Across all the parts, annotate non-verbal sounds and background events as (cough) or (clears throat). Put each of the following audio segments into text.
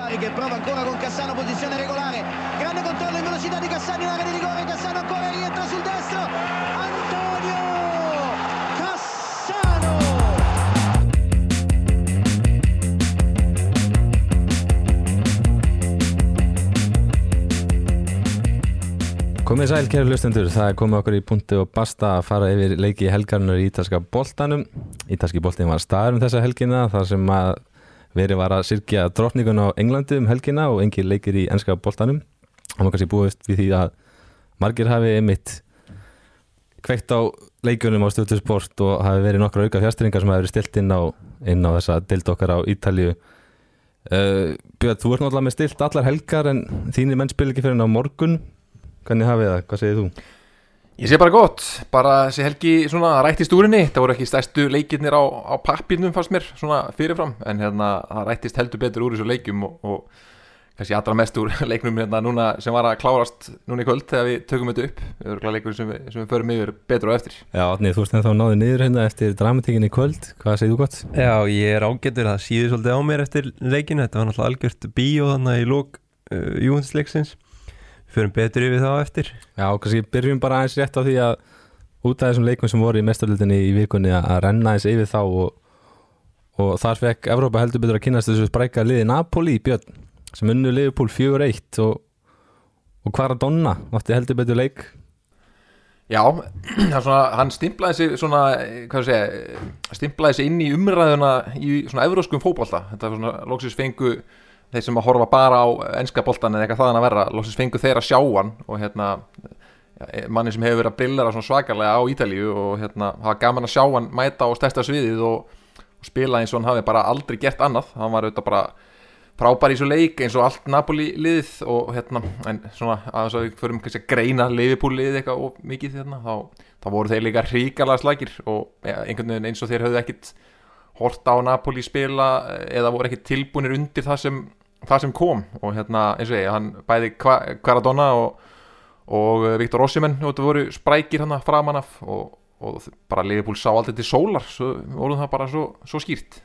Bari che prova ancora con Cassano, posizione regolare. Grande controllo in velocità di Cassano in area di rigore. Cassano ancora rientra sul destro. Antonio Cassano! Komið sæl, kæru hlustendur, það er komið okkur í punkti og basta að fara yfir leiki í helgarnar í ítalska boltanum. Ítalski boltin var staður um þessa helgina þar sem að verið var að sirkja drottningun á Englandi um helgina og engin leikir í ennska boltanum. Og maður kannski búist við því að margir hafi einmitt kveikt á leikunum á stöðtu sport og hafi verið nokkra auka fjastringar sem hafi verið stilt inn á, inn á þessa dild okkar á Ítalju. Uh, Björn, þú ert náttúrulega með stilt allar helgar en þínir menn spil ekki fyrir en á morgun Hvernig hafið það? Hvað segir þú? Ég sé bara gott, bara þessi helgi svona rætt í stúrinni, það voru ekki stærstu leikirnir á, á pappirnum fannst mér svona fyrirfram, en hérna það rættist heldur betur úr þessu leikum og, og kannski allra mest úr (laughs) leiknum hérna núna sem var að klárast núna í kvöld þegar við tökum þetta upp, við erum leikur sem við, sem við förum yfir betur og eftir. Já, Átni, þú veist en þá náðu niður hérna eftir dramatíkinni í kvöld, hvað segir þú gott? Já, ég er ágættur, það síður svolítið á mér eftir leikinu, þetta var náttúrulega algjört bíó Förum betur yfir þá eftir. Já, kannski byrjum bara aðeins rétt á því að út af þessum leikum sem voru í mestarlutinni í vikunni að renna aðeins yfir þá og, og þar fekk Evrópa heldur betur að kynast þessu spræka liði Napoli í Björn sem unnu Liverpool 4-1 og, og Kvaradonna átti heldur betur leik. Já, (clears throat) svona, hann stimplaði sig svona, hvað segja, stimplaði sig inn í umræðuna í svona evróskum fókbalta, þetta var svona lóksins fengu þeir sem að horfa bara á ennska boltan eða eitthvað þaðan að verra, lóksins fengu þeir að sjá hann og hérna manni sem hefur verið að brillera svona svakalega á Ítalíu og hérna hafa gaman að sjá hann mæta á stærsta sviðið og, og spila eins og hann hafi bara aldrei gert annað, hann var auðvitað bara frábær í svo leik eins og allt Napoli liðið og hérna en svona að þess að við förum kannski að greina Liverpool liðið eitthvað og mikið hérna þá, þá voru þeir líka ríkala slagir og ja, einhvern veginn eins og þeir höfðu ekkit horta á Napoli spila eða voru ekkit tilbúinir undir það sem það sem kom og hérna eins og ég, hann bæði Kvaradonna og, og Viktor Ossimenn þetta voru sprækir hann framan af og, og bara Liverpool sá alltaf til sólar svo voru það bara svo, svo skýrt.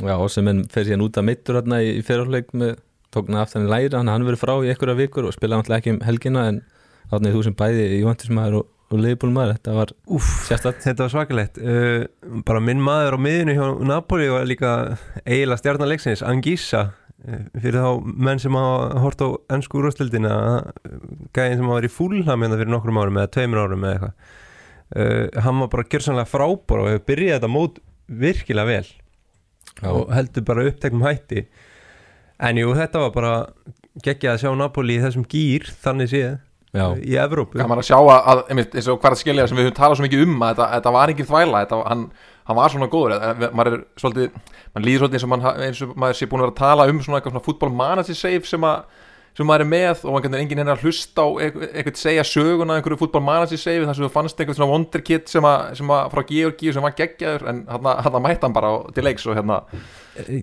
Já, Ossimenn fer síðan út að mittur hérna í fyrirhleik með tókna aftan í læra, hann hann verið frá í einhverja vikur og spilaði alltaf ekki um helgina en átnið þú sem bæði í vantismæður og, og Liverpool maður, þetta var sérstætt Þetta var svakalegt. Uh, bara minn maður á miðinu hjá Napoli og líka eiginlega stjarnarleiksins Angissa fyrir þá menn sem hafa hort á ennsku úrvastildina gæðin sem hafa verið í fúlham hérna fyrir nokkrum árum eða tveimur árum eða eitthvað uh, hann var bara gjörsanlega frábár og hefur byrjað þetta mót virkilega vel Já. og heldur bara uppteknum hætti en jú þetta var bara geggjað að sjá Napoli í þessum gýr þannig séð Já. í Evrópu Gaman að sjá að, einmitt, eins og hverja skilja sem við höfum talað svo mikið um að þetta, þetta var ekki þvæla þetta, hann, hann var svona góður maður er svolítið, maður líður svolítið eins og, man, eins og maður sé búin að vera að tala um svona eitthvað svona fútbólmanacy save sem, sem maður er með og einhvern veginn hennar að hlusta á eitthvað segja söguna einhverju fútbólmanacy save þar sem þú fannst einhvern svona wonderkid sem að, sem að frá Georgi sem var geggjaður en hann að mæta hann bara til leiks og hérna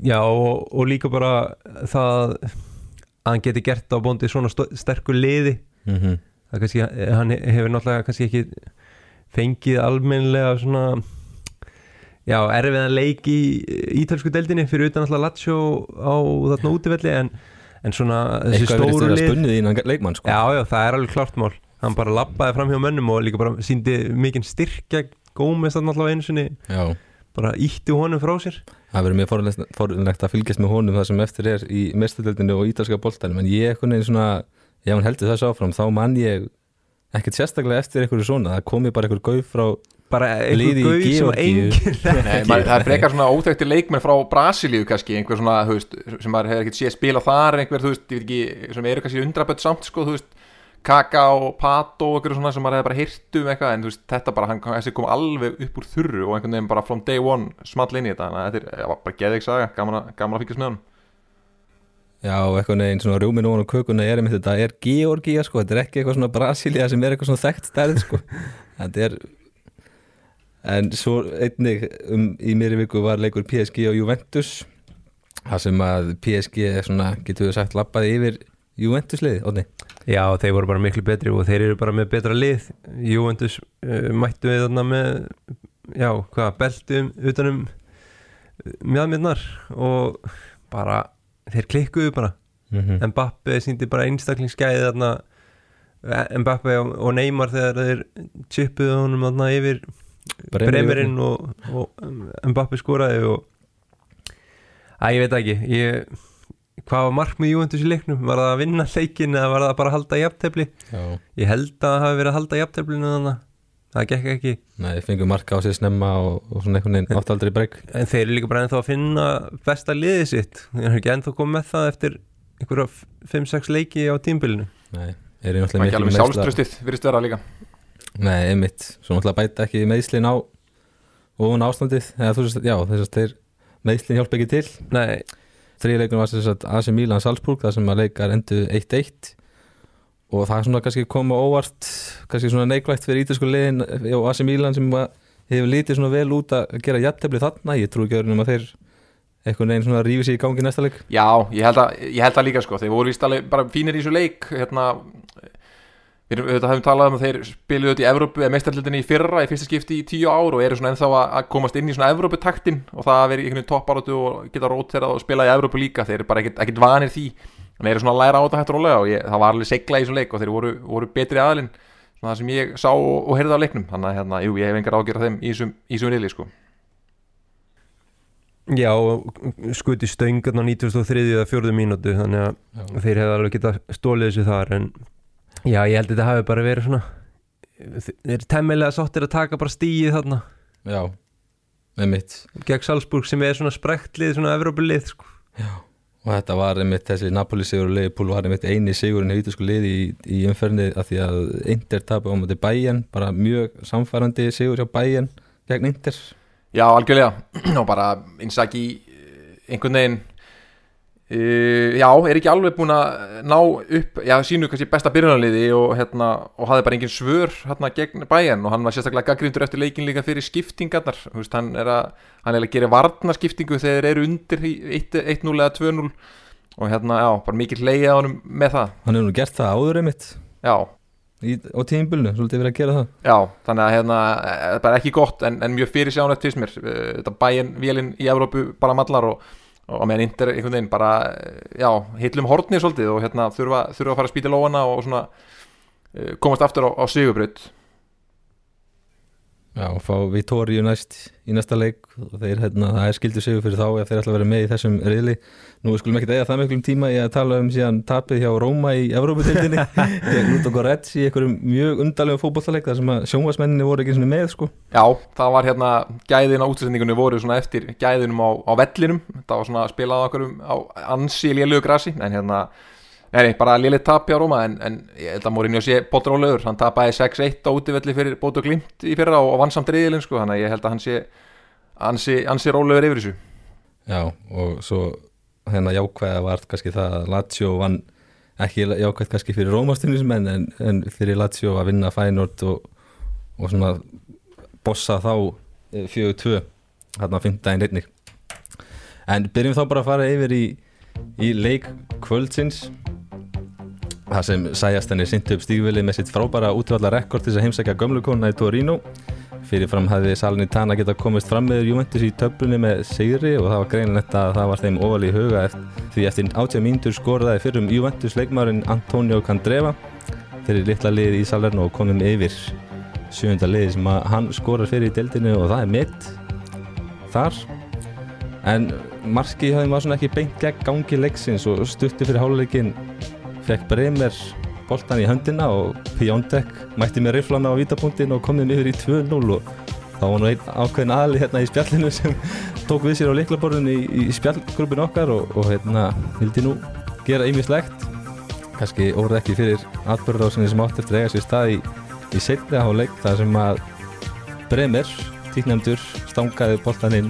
Já og, og líka bara það að hann geti gert á bóndi svona sterkur liði mm -hmm. það kannski, hann hefur náttúrulega kannski ekki fengið almenlega svona já, erfiðan leik í ítalsku deildinni fyrir utan alltaf Lazio á þarna útivelli en, en svona þessi stóru lið leikmann, sko. já, já, það er alveg klart mál. Hann bara lappaði fram hjá mönnum og líka bara síndi mikinn styrkja gómið þarna alltaf einu sinni. Já. bara ítti honum frá sér. Það verður mjög forunlegt að fylgjast með honum það sem eftir er í mestudeldinu og ítalska boltanum en ég ekkert neina svona ef hann heldur þessu áfram þá mann ég ekkert sérstaklega eftir einhverju svona. Það komi bara einhver gauð frá bara einhver gauð sem engin (laughs) það er frekar svona óþægti leikmenn frá Brasilíu kannski, einhver svona veist, sem maður hefur ekkert séð spila þar einhver, þú veist, ég veit ekki, sem eru kannski undrabött samt sko, þú veist, Kaka og Pato og einhverju svona sem maður hefur bara hirt um eitthvað en þú veist, þetta bara, hann kom alveg upp úr þurru og einhvern veginn bara from day one small inn í þetta, þannig að þetta er bara geðið ekki saga, gaman, gaman að fylgjast með hann Já, eitthvað neginn svona rjómin og kökuna er einmitt þetta er Georgia sko, þetta er ekki eitthvað svona Brasilia sem er eitthvað svona þekkt stærð sko, (laughs) þetta er en svo einnig um, í mér í viku var leikur PSG og Juventus það sem að PSG svona, getur við sagt, lappaði yfir Juventus liði, óni Já, þeir voru bara miklu betri og þeir eru bara með betra lið. Juventus uh, mættu við þarna með já, hvað, beltum utanum mjöðmyrnar og bara þeir klikkuðu bara. Mm Mbappe síndi bara einstaklingsgæði þarna. Mbappe og, og Neymar þegar þeir chipuðu honum þarna yfir Bremerinn og, og Mbappe skoraði og að ég veit ekki. Ég, hvað var markmið Juventus í leiknum? Var það að vinna leikin eða var það bara að halda jafntefli? Já, ég held að það hafi verið að halda jafnteflinu þannig það gekk ekki. Nei, fengum marka á sig snemma og, og svona einhvern veginn áttaldri breyk. En þeir eru líka bara ennþá að finna besta liðið sitt. Þeir eru ekki ennþá komið með það eftir einhverja 5-6 leiki á tímbilinu Nei, er ég Það er ekki alveg náttúrulega virðist vera líka Nei, einmitt, svo náttúrulega bæta ekki meðslin á hún ástandið. Eða þú veist, já, þess að þeir meðslin hjálpa ekki til. Nei, þriðleikunum var þess að AC Milan Salzburg þar sem að leikar endu 1-1 og það er svona kannski koma óvart kannski svona neikvægt fyrir ítalsku liðin og AC Milan sem hefur lítið svona vel út að gera jættefli þarna. Ég trú ekki öðrunum að þeir einhvern veginn svona rífi sig í gangi næsta leik. Já, ég held að, ég held að líka sko. Þeir voru víst alveg bara fínir í þessu leik Hérna Við við höfum talað um að þeir spiluðu þetta í Evrópu eða meistarlildinni í fyrra í fyrsta skipti í tíu ár og eru svona ennþá að að komast inn í svona Evróputaktin og það að vera í einhvern veginn topparótu og geta róterað og spila í Evrópu líka þeir eru bara ekkert, ekkert vanir því en þeir eru svona að læra á þetta hægt rólega og ég, það var alveg segla í þessum leik og þeir voru, voru betri aðlinn svona það sem ég sá og, og heyrði á leiknum þannig að hérna, jú, ég hef engar ágjörð þeim í þessum, riðli sko. já, skuti stöngarn á 93. eða 4. mínútu þannig að Já, þeir hefði alveg geta stólið þessu þar en já, ég held að þetta hafi bara verið svona þeir eru temmilega sáttir að taka bara stíið þarna. Já einmitt. Gegn Salzburg sem er svona sprektlið, svona Evrópulið sko. og þetta var einmitt þessi Napoli sigur og Leifupúl var einmitt eini sigurinn í ítalsku liði í, í umferðinni af því að Inter tapu á móti Bayern bara mjög samfærandi sigur hjá Bayern gegn Inter. Já, algjörlega. (clears throat) Og bara Inzaghi eh, einhvern veginn uh, já, er ekki alveg búin að ná upp, já, sínu kannski besta byrjunarliði og hérna, og hafði bara engin svör hérna gegn bæjan og hann var sérstaklega gaggrindur eftir leikin líka fyrir skiptingarnar. Veist, hann er að, hann er að gera varnarskiptingu þegar þeir eru undir í 1-0 eða 2-0 og hérna, já, bara mikið hleyja á honum með það. Hann hefur nú gert það áður einmitt. Já, í, á tímbilinu, svolítið verið að gera það. Já, þannig að hérna, eh, það er bara ekki gott en, en mjög fyrir sjánlegt fyrst mér. Eh, þetta bæinn vélinn í Evrópu bara mallar og, og meðan Inter einhvern veginn bara, já, hillum hortnið svolítið og hérna þurfa, þurfa að fara að spýta lóana og svona eh, komast aftur á, á sigubrut Já, og fá Vittorio næst í næsta leik og þeir, hérna, það er skildur sigur fyrir þá ef þeir ætla að vera með í þessum riðli. Nú skulum ekki eða það miklum tíma í að tala um síðan tapið hjá Róma í Evróputildinni (laughs) gegn Ludo Goretz í einhverjum mjög undarlegum fótbollaleik þar sem að sjónvarsmenninni voru ekki með sko. Já, það var hérna, gæðin á útsendingunni voru svona eftir gæðinum á, á vellinum. Það var svona að spila á okkur á ansi lélugu grasi en hérna Nei, bara liðið tapi á Róma en, en ég held að Mourinho sé potur og lögur hann tapaði 6-1 á útivelli fyrir bótu og glimt í fyrra og, og vann samt riðilinn sko, þannig að ég held að hann sé ansi, ansi rólegur yfir þessu. Já, og svo hérna jákvæða var kannski það að Lazio vann ekki jákvæð kannski fyrir Rómastunnismenn en, en fyrir Lazio að vinna Feyenoord og, og svona bossa þá eh, 4-2 hérna að finna daginn einnig. En byrjum þá bara að fara yfir í, í leik kvöldsins það sem sæjast henni sinti upp stígvili með sitt frábæra útvallar rekord til þess að heimsækja gömlukonna í Torino. Fyrirfram hafði Salernitana geta komist fram með Juventus í töflunni með sigri og það var greinlegt að það var þeim óvali í huga eftir, því eftir 80 mínútur skoraði fyrrum Juventus leikmarin Antonio Candreva þeirri litla liði í Salerno og komum yfir sjönda liði sem hann skorar fyrir í deildinu og það er mitt þar. En marki hafði maður svona ekki beint gegn gangi leiksins og stutti fyrir háluleikin fekk Bremer boltan í höndina og Pjóndek mætti með riflana á vítapunktin og komið yfir í 2-0 og þá var nú einn ákveðin aðli hérna í spjallinu (laughs) sem tók við sér á leiklaborðinu í, í spjallgrupin okkar og, og hérna vildi nú gera ýmislegt. Kannski orð ekki fyrir atbörðrásinni sem átt eftir eiga sér stað í, í setni háleik þar sem að Bremer, tíknæmdur, stangaði boltan inn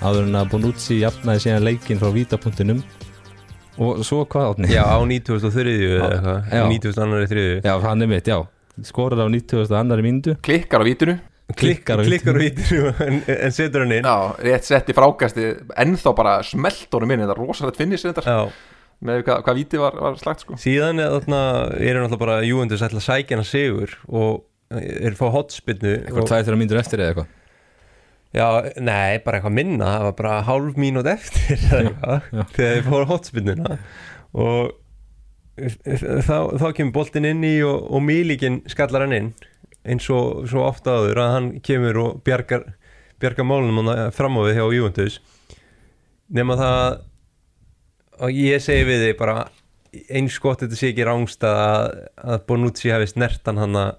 áður en að Bonucci jafnaði síðan leikinn frá vítapunktinum og svo hvað átni? Já, á 9003 eða eitthvað. Já. 9003 Já, hann er mitt, já. Skorar á 90. annari mínútu. Klikkar á vítinu Klikkar á vítinu en, en setur hann inn. Já, rétt setti frákasti. Ennþá bara smelt honum inn. Þetta er rosalegt finnis þetta Já. með hvað, hvað víti var, var slagt sko. Síðan er þarna eru náttúrulega bara Juventus ætla að sækja hana sigur og er fá hotspinnu Eitthvað tvæð þrjá mínútur eftir eða eitthvað Já, nei, bara eitthvað minna það var bara hálf mínút eftir eitthvað, já. þegar þið fóru hotspinnuna og þá, þá kemur boltinn inn í og, og Mílíkin skallar hann inn eins og svo ofta áður að hann kemur og bjargar, bjargar málunum fram á við hjá Juventus nema það og ég segi við þig bara eins gott þetta sé ekki rángst að, að Bonucci hefði snertan hann að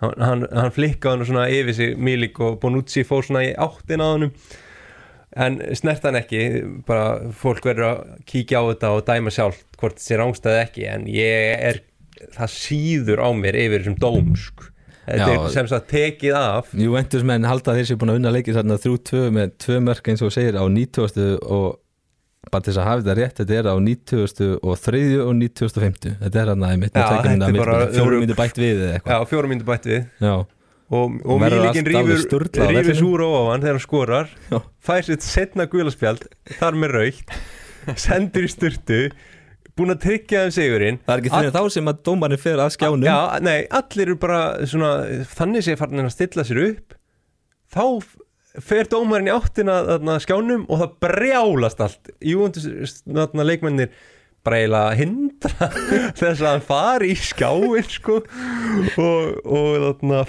hann, hann, hann flikkaði hann svona yfir sig Milik og Bonucci fór svona í áttin á hann en snert hann ekki bara fólk verður að kíkja á þetta og dæma sjálf hvort þetta sé rángstæði ekki en ég er það síður á mér yfir þessum dóm sko. þetta er sem sagt tekið af. Juventus menn halda að þeir séu búin að vinna leikið þarna 3-2 með tvö mörk eins og segir á 90 og bara til þess að hafa þetta rétt þetta er á 90 og 3 og 90 þetta er hann að mitt Já, fjórum myndir bætt við eða Já, eitthvað fjórum myndu bætt við. Já, og, og alveg rýfur, rýfur súr á ofan þegar hann skorar Já. fær sitt setna guðlaspjald þar með raukt sendur í sturtu búin að tryggja þeim sigurinn. Það er ekki fyrir þá sem að dómarinn fer að skjánum. Já, nei, allir eru bara svona, þannig sé farin að stilla sér upp þá fer dómarinn í áttina þarna, skjánum og það brjálast allt þarna leikmennir bara eiginlega hindra (laughs) þess að hann fari í skjáin sko og, og þarna.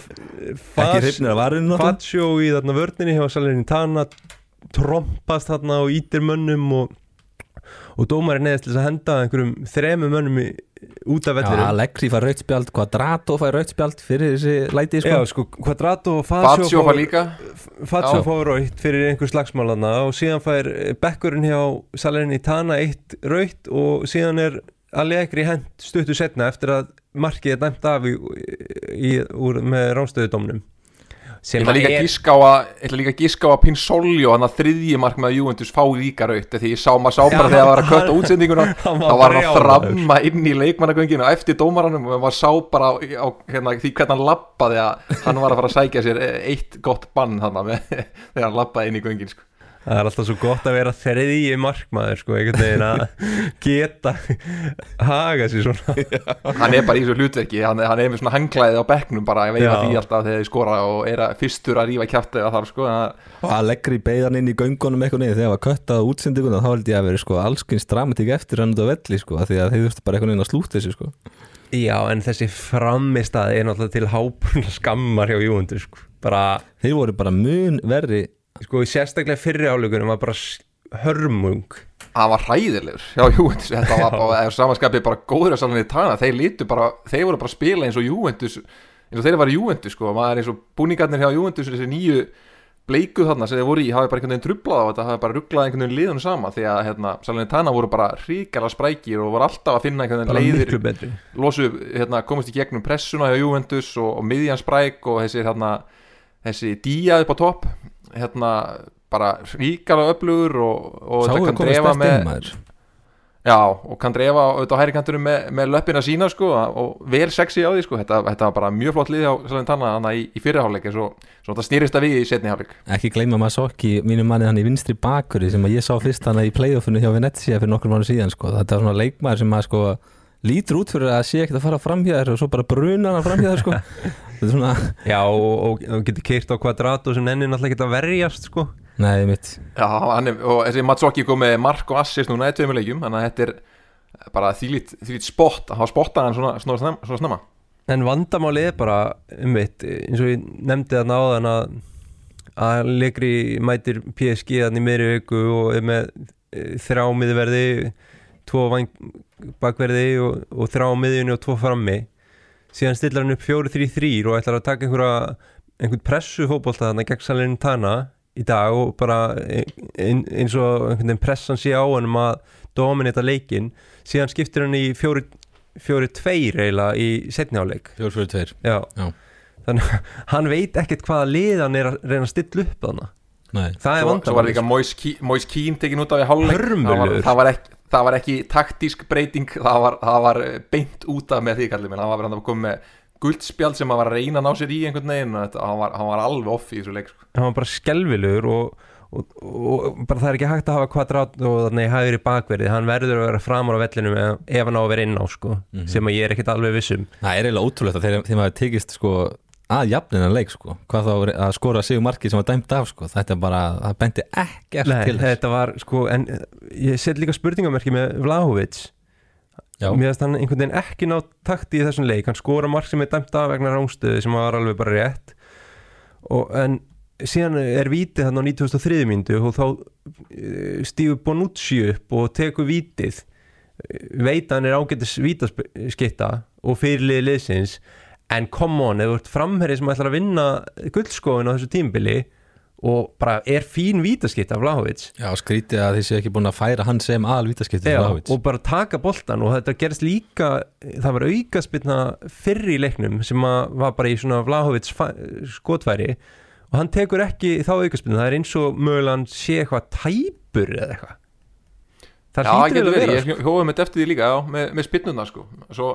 Fatsjó í þarna vörninni hjá Salerni Tana trompast þarna og ítir mönnum og, og dómarinn neðast til þess að henda einhverjum þremum mönnum í, út af Já, vellirum Allegri fær rautspjald, Quadrato fær rautspjald fyrir þessi læti Já, sko. sko, Quadrato og Fatsjó Fatsjó var líka Fatsjó Já. fá raut fyrir einhver slagsmálana og síðan fær Bekkurinn hjá Salerni Tana eitt raut og síðan er Allegri hent stuttu setna eftir að markið er dæmt af í, í, úr, með ránstöðudómnum Ég ætla líka að gíska á að Ég ætla líka að gíska á að að þriðji mark með Juventus fá líka raut Því ég sá maður sá bara þegar það var að kötta hann- (laughs) útsendinguna. Hann Þá var hann að framma inn í leikmannagönginu og eftir dómaranum og maður sá bara á, hérna, því hvernig hann lappaði að hann var að fara að sækja sér eitt gott bann þannig (laughs) þegar hann lappaði inn í göngin sko. Það er alltaf svo gott að vera þriðji markmaður sko, einhvern veginn að (laughs) geta haga sér svona hann er bara í þessu hlutverki hann, hann er með svona hanglæði á bekknum bara að veifa Já. því alltaf þegar þið skora og er að fyrstur að rífa kjátt eða þar sko það, og Allegri beigðan inn í göngunum eitthvað niður þegar var köttað útsendinguna þá held ég að vera sko allskins dramatík eftir hann út á velli sko af því að þeir þurftu bara eitthvað inn að slúta þessu sko Já, en þessi framistað er náttúrulega til hábúrna skammar hjá Júundur sko. bara, þeir voru bara mun verri sko, sérstaklega fyrri álugunum var bara hörmung. Hann var hræðilegur. Já, Juventus, þetta var bara, samanskapið bara góður að salan í tana, þeir lítu bara þeir voru bara að spila eins og Juventus eins og þeir var Juventus sko, maður eins og búningarnir hjá Juventus, þessi nýju bleikuð þarna sem þeir voru í, hafi bara einhvern veginn trublað á þetta, hafi bara rugglað einhvern veginn liðunum sama því að hérna, Salernitana voru bara ríkala sprækir og voru alltaf að finna einhvern veginn leiðir losu, hérna, komast í gegnum pressuna hjá Juventus og, og miðjan spræk og þessi, hérna, þessi díja upp á topp hérna, bara ríkala öflugur og, og þetta kann drefa með maður. Já, og kann drefa auðvitað á hæri kanturum með, með löppina sína sko og vel sexy á því sko. Þetta, þetta var bara mjög flott lið á Salernitana þannig í, í fyrirháleik svo, svo þetta snýrist að við í setni háleik ekki gleyma Masokki, mínu manni hann í vinstri bakuri sem að ég sá fyrst hann í playoffinu hjá Venezia fyrir nokkur mánu síðan sko. þetta var svona leikmaður sem að sko lítur út fyrir að sé ekkert að fara framhjæðar og svo bara bruna hann framhjæðar sko. þetta (laughs) er svona, Já, og, og, og getur keirt á kvadratu sem nenni náttúrulega geta verjast sko. nei mitt Já, hann er, og þessi Matsokki kom með mark og assist núna í tveimur leikjum þannig að þetta er bara þýlít, þýlít spott að hafa spottað hann svona, svona, svona, svona snemma. En vandamálið er bara um eitt, eins og ég nefndi þarna áðan að að Legri mætir PSG þannig í meðri viku og er með eh, þrjá miðverði tvo bakverði og, og þrjá miðjunni og tvo frammi síðan stillar hann upp 4-3-3 og ætlar að taka einhverja einhvern pressu fótbolta þarna gegn Salin Tana í dag og bara ein, eins og einhvern veginn pressan sé á hann um að dominita leikin síðan skiptir hann í 4-2 eiginlega í setniháleik 4-4-2 Já. Já. Þannig að hann veit ekkert hvaða lið hann er að reyna að stilla upp þannig nei, Það er Svo, svo var líka Moise Keane- tekin út af í háluleik það, var- það, var ekki- það var ekki taktísk breyting það var, það var eh, beint út af með því kallið minn, það var verið að koma með guldspjald sem að var að reyna að ná sér í einhvern veginn og hann, var, hann var alveg off í þessu leik sko. Hann var bara skelvilegur og, og, og bara það er ekki hægt að hafa kvadrat og þannig hægri bakverði hann verður að vera framar á vellinum ef, ef hann á að vera inn á sko, sem að ég er ekkert alveg vissum það er eiginlega ótrúlegt að þeim, þeim hafi tekist sko að jafnina leik sko. Hvað þá að skora sigur marki sem var dæmt af sko. Þetta er bara, það benti ekkert Nei, til þess. þetta var sko en ég set líka spurningamerki með Vlahovic. Já, mér finnst hann einhvern veginn ekki ná takti í þessum leik. Hann skora mark sem er dæmt af vegna rángstöðu sem var alveg bara rétt. Og, en síðan er vítið hann á 93. myndu og þá eh, stígur Bonucci upp og tekur vítið. Veit að hann er ágættis vítaskitta og fyrirlið liðsins en come on, ef þú ert framherri sem ætlar að vinna guldskóin á þessu tímbili og bara er fín vítaskitta af Vlahovic. Já skrítið að séu ekki búin að færa hann sem aðal vítaskipti Já, og bara taka boltan og þetta gerist líka það var aukaspilna fyrri í leiknum sem að var bara í svona Vlahovits skotfæri og hann tekur ekki þá aukaspilna, það er eins og mögulega hann sé eitthvað tæpur eða eitthvað. Það Já, það getur að verið, vera. Ég hjóðum þetta eftir því líka já, með, með spinnuna sko. Svo,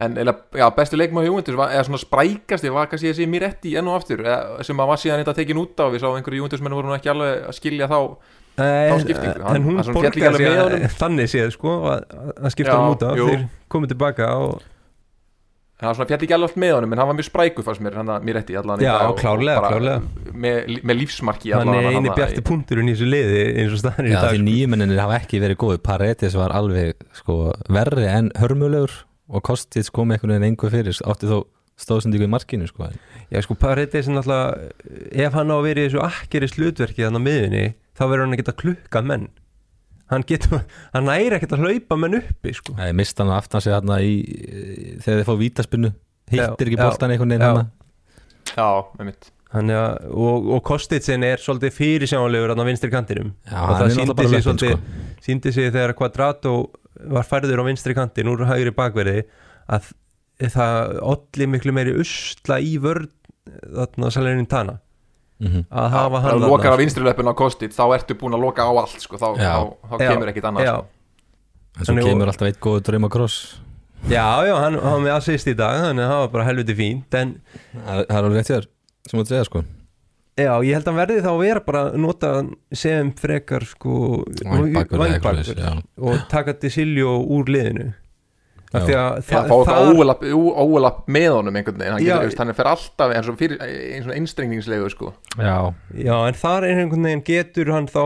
en eða, já, besti leikmaður Júventus var, eða svona sprækasti var kannski þessi Miretti enn og aftur eða, sem að var síðan þetta tekin út á við sá einhverju Júventus menn voru nú ekki alveg að skilja þá Nei, þá skiptingu. Hann- en hún borgar alveg sig með að, honum. þannig séð sko að, að skipta hann út á þeir komið tilbaka og en hann svona fjall ekki alveg allt með honum en hann var mjög spræku fannst mér, hann að Miretti allan í Já, dag og- klárlega, og klárlega. með, með lífsmarki hann allan er eini bjarti í- punkturinn í þessu liði eins og staðan í Já dag því sko. nýjumenninir hafa ekki verið góði Paretis var alveg sko verri en hörmulegur og Kostic kom einhvern veginn einhver fyrir átti þó stóðsendíku í markinu sko. Já sko Paredes er náttúrulega ef hann á að vera í þessu akkeri slutverki þannig á miðunni þá verður hann að geta klukka menn. Hann getur, (laughs) hann næri ekkert að hlaupa menn uppi sko. Nei, mista hann aftan sig þarna í þegar þið fá vítaspinnu hittir ekki Já, boltan einhvern veginn já. hana Já, með mitt hann er að, og, og Kostitsin er svolítið fyrirsjánlegur hann á vinstri kantinum. Já, og hann það er síndi sig sko. síndi sig þegar Quadrato var færður á vinstri kantin úr hægri bakverði að það olli miklu meiri usla í vörð þarna Salerin Tana Mhm. að hafa hann þarna, á sko. vinstri löpun á kostit þá ertu búin að loka á allt sko, þá, þá, þá kemur ekkit annað já, sko. en svo kemur alltaf eitt góður drauma kross já, já, hann, hann var með assist í dag þannig að það var bara helviti fínt en það er alveg rétt hjá þér sem þú segja sko Já, ég held að hann verði þá að vera bara að nota hann sem frekar sko já. og taka Disilio úr liðinu af því að Já, það, fá eitthvað það óvelapp með honum einhvern veginn, hann, Já. getur, veist, hann er fyrir alltaf eins og fyrir, eins og einstrengningslegu sko. já, já, en þar er einhvern veginn getur hann þá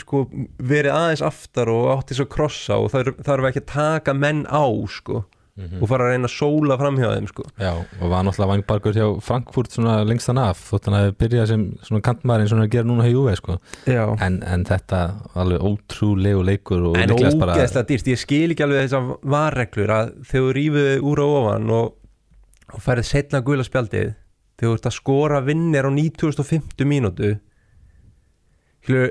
sko verið aðeins aftar og átti svo krossa og það þarf ekki að taka menn á sko og fara að reyna að sóla fram hjá þeim sko. Já, og var náttúrulega vangbarkur hjá Frankfurt svona lengstan af þótt hann hefði byrjað sem eins og hann er að gera núna hjá Juve sko. En, en þetta alveg ótrúlegu leikur og En ógeðslega dýrst, ég skil ekki alveg þessar varreglur að þegar þú rífið úr og ofan og, og færið setna gula spjaldið þegar þú ert að skora vinnir á 9050 mínútu Hlu,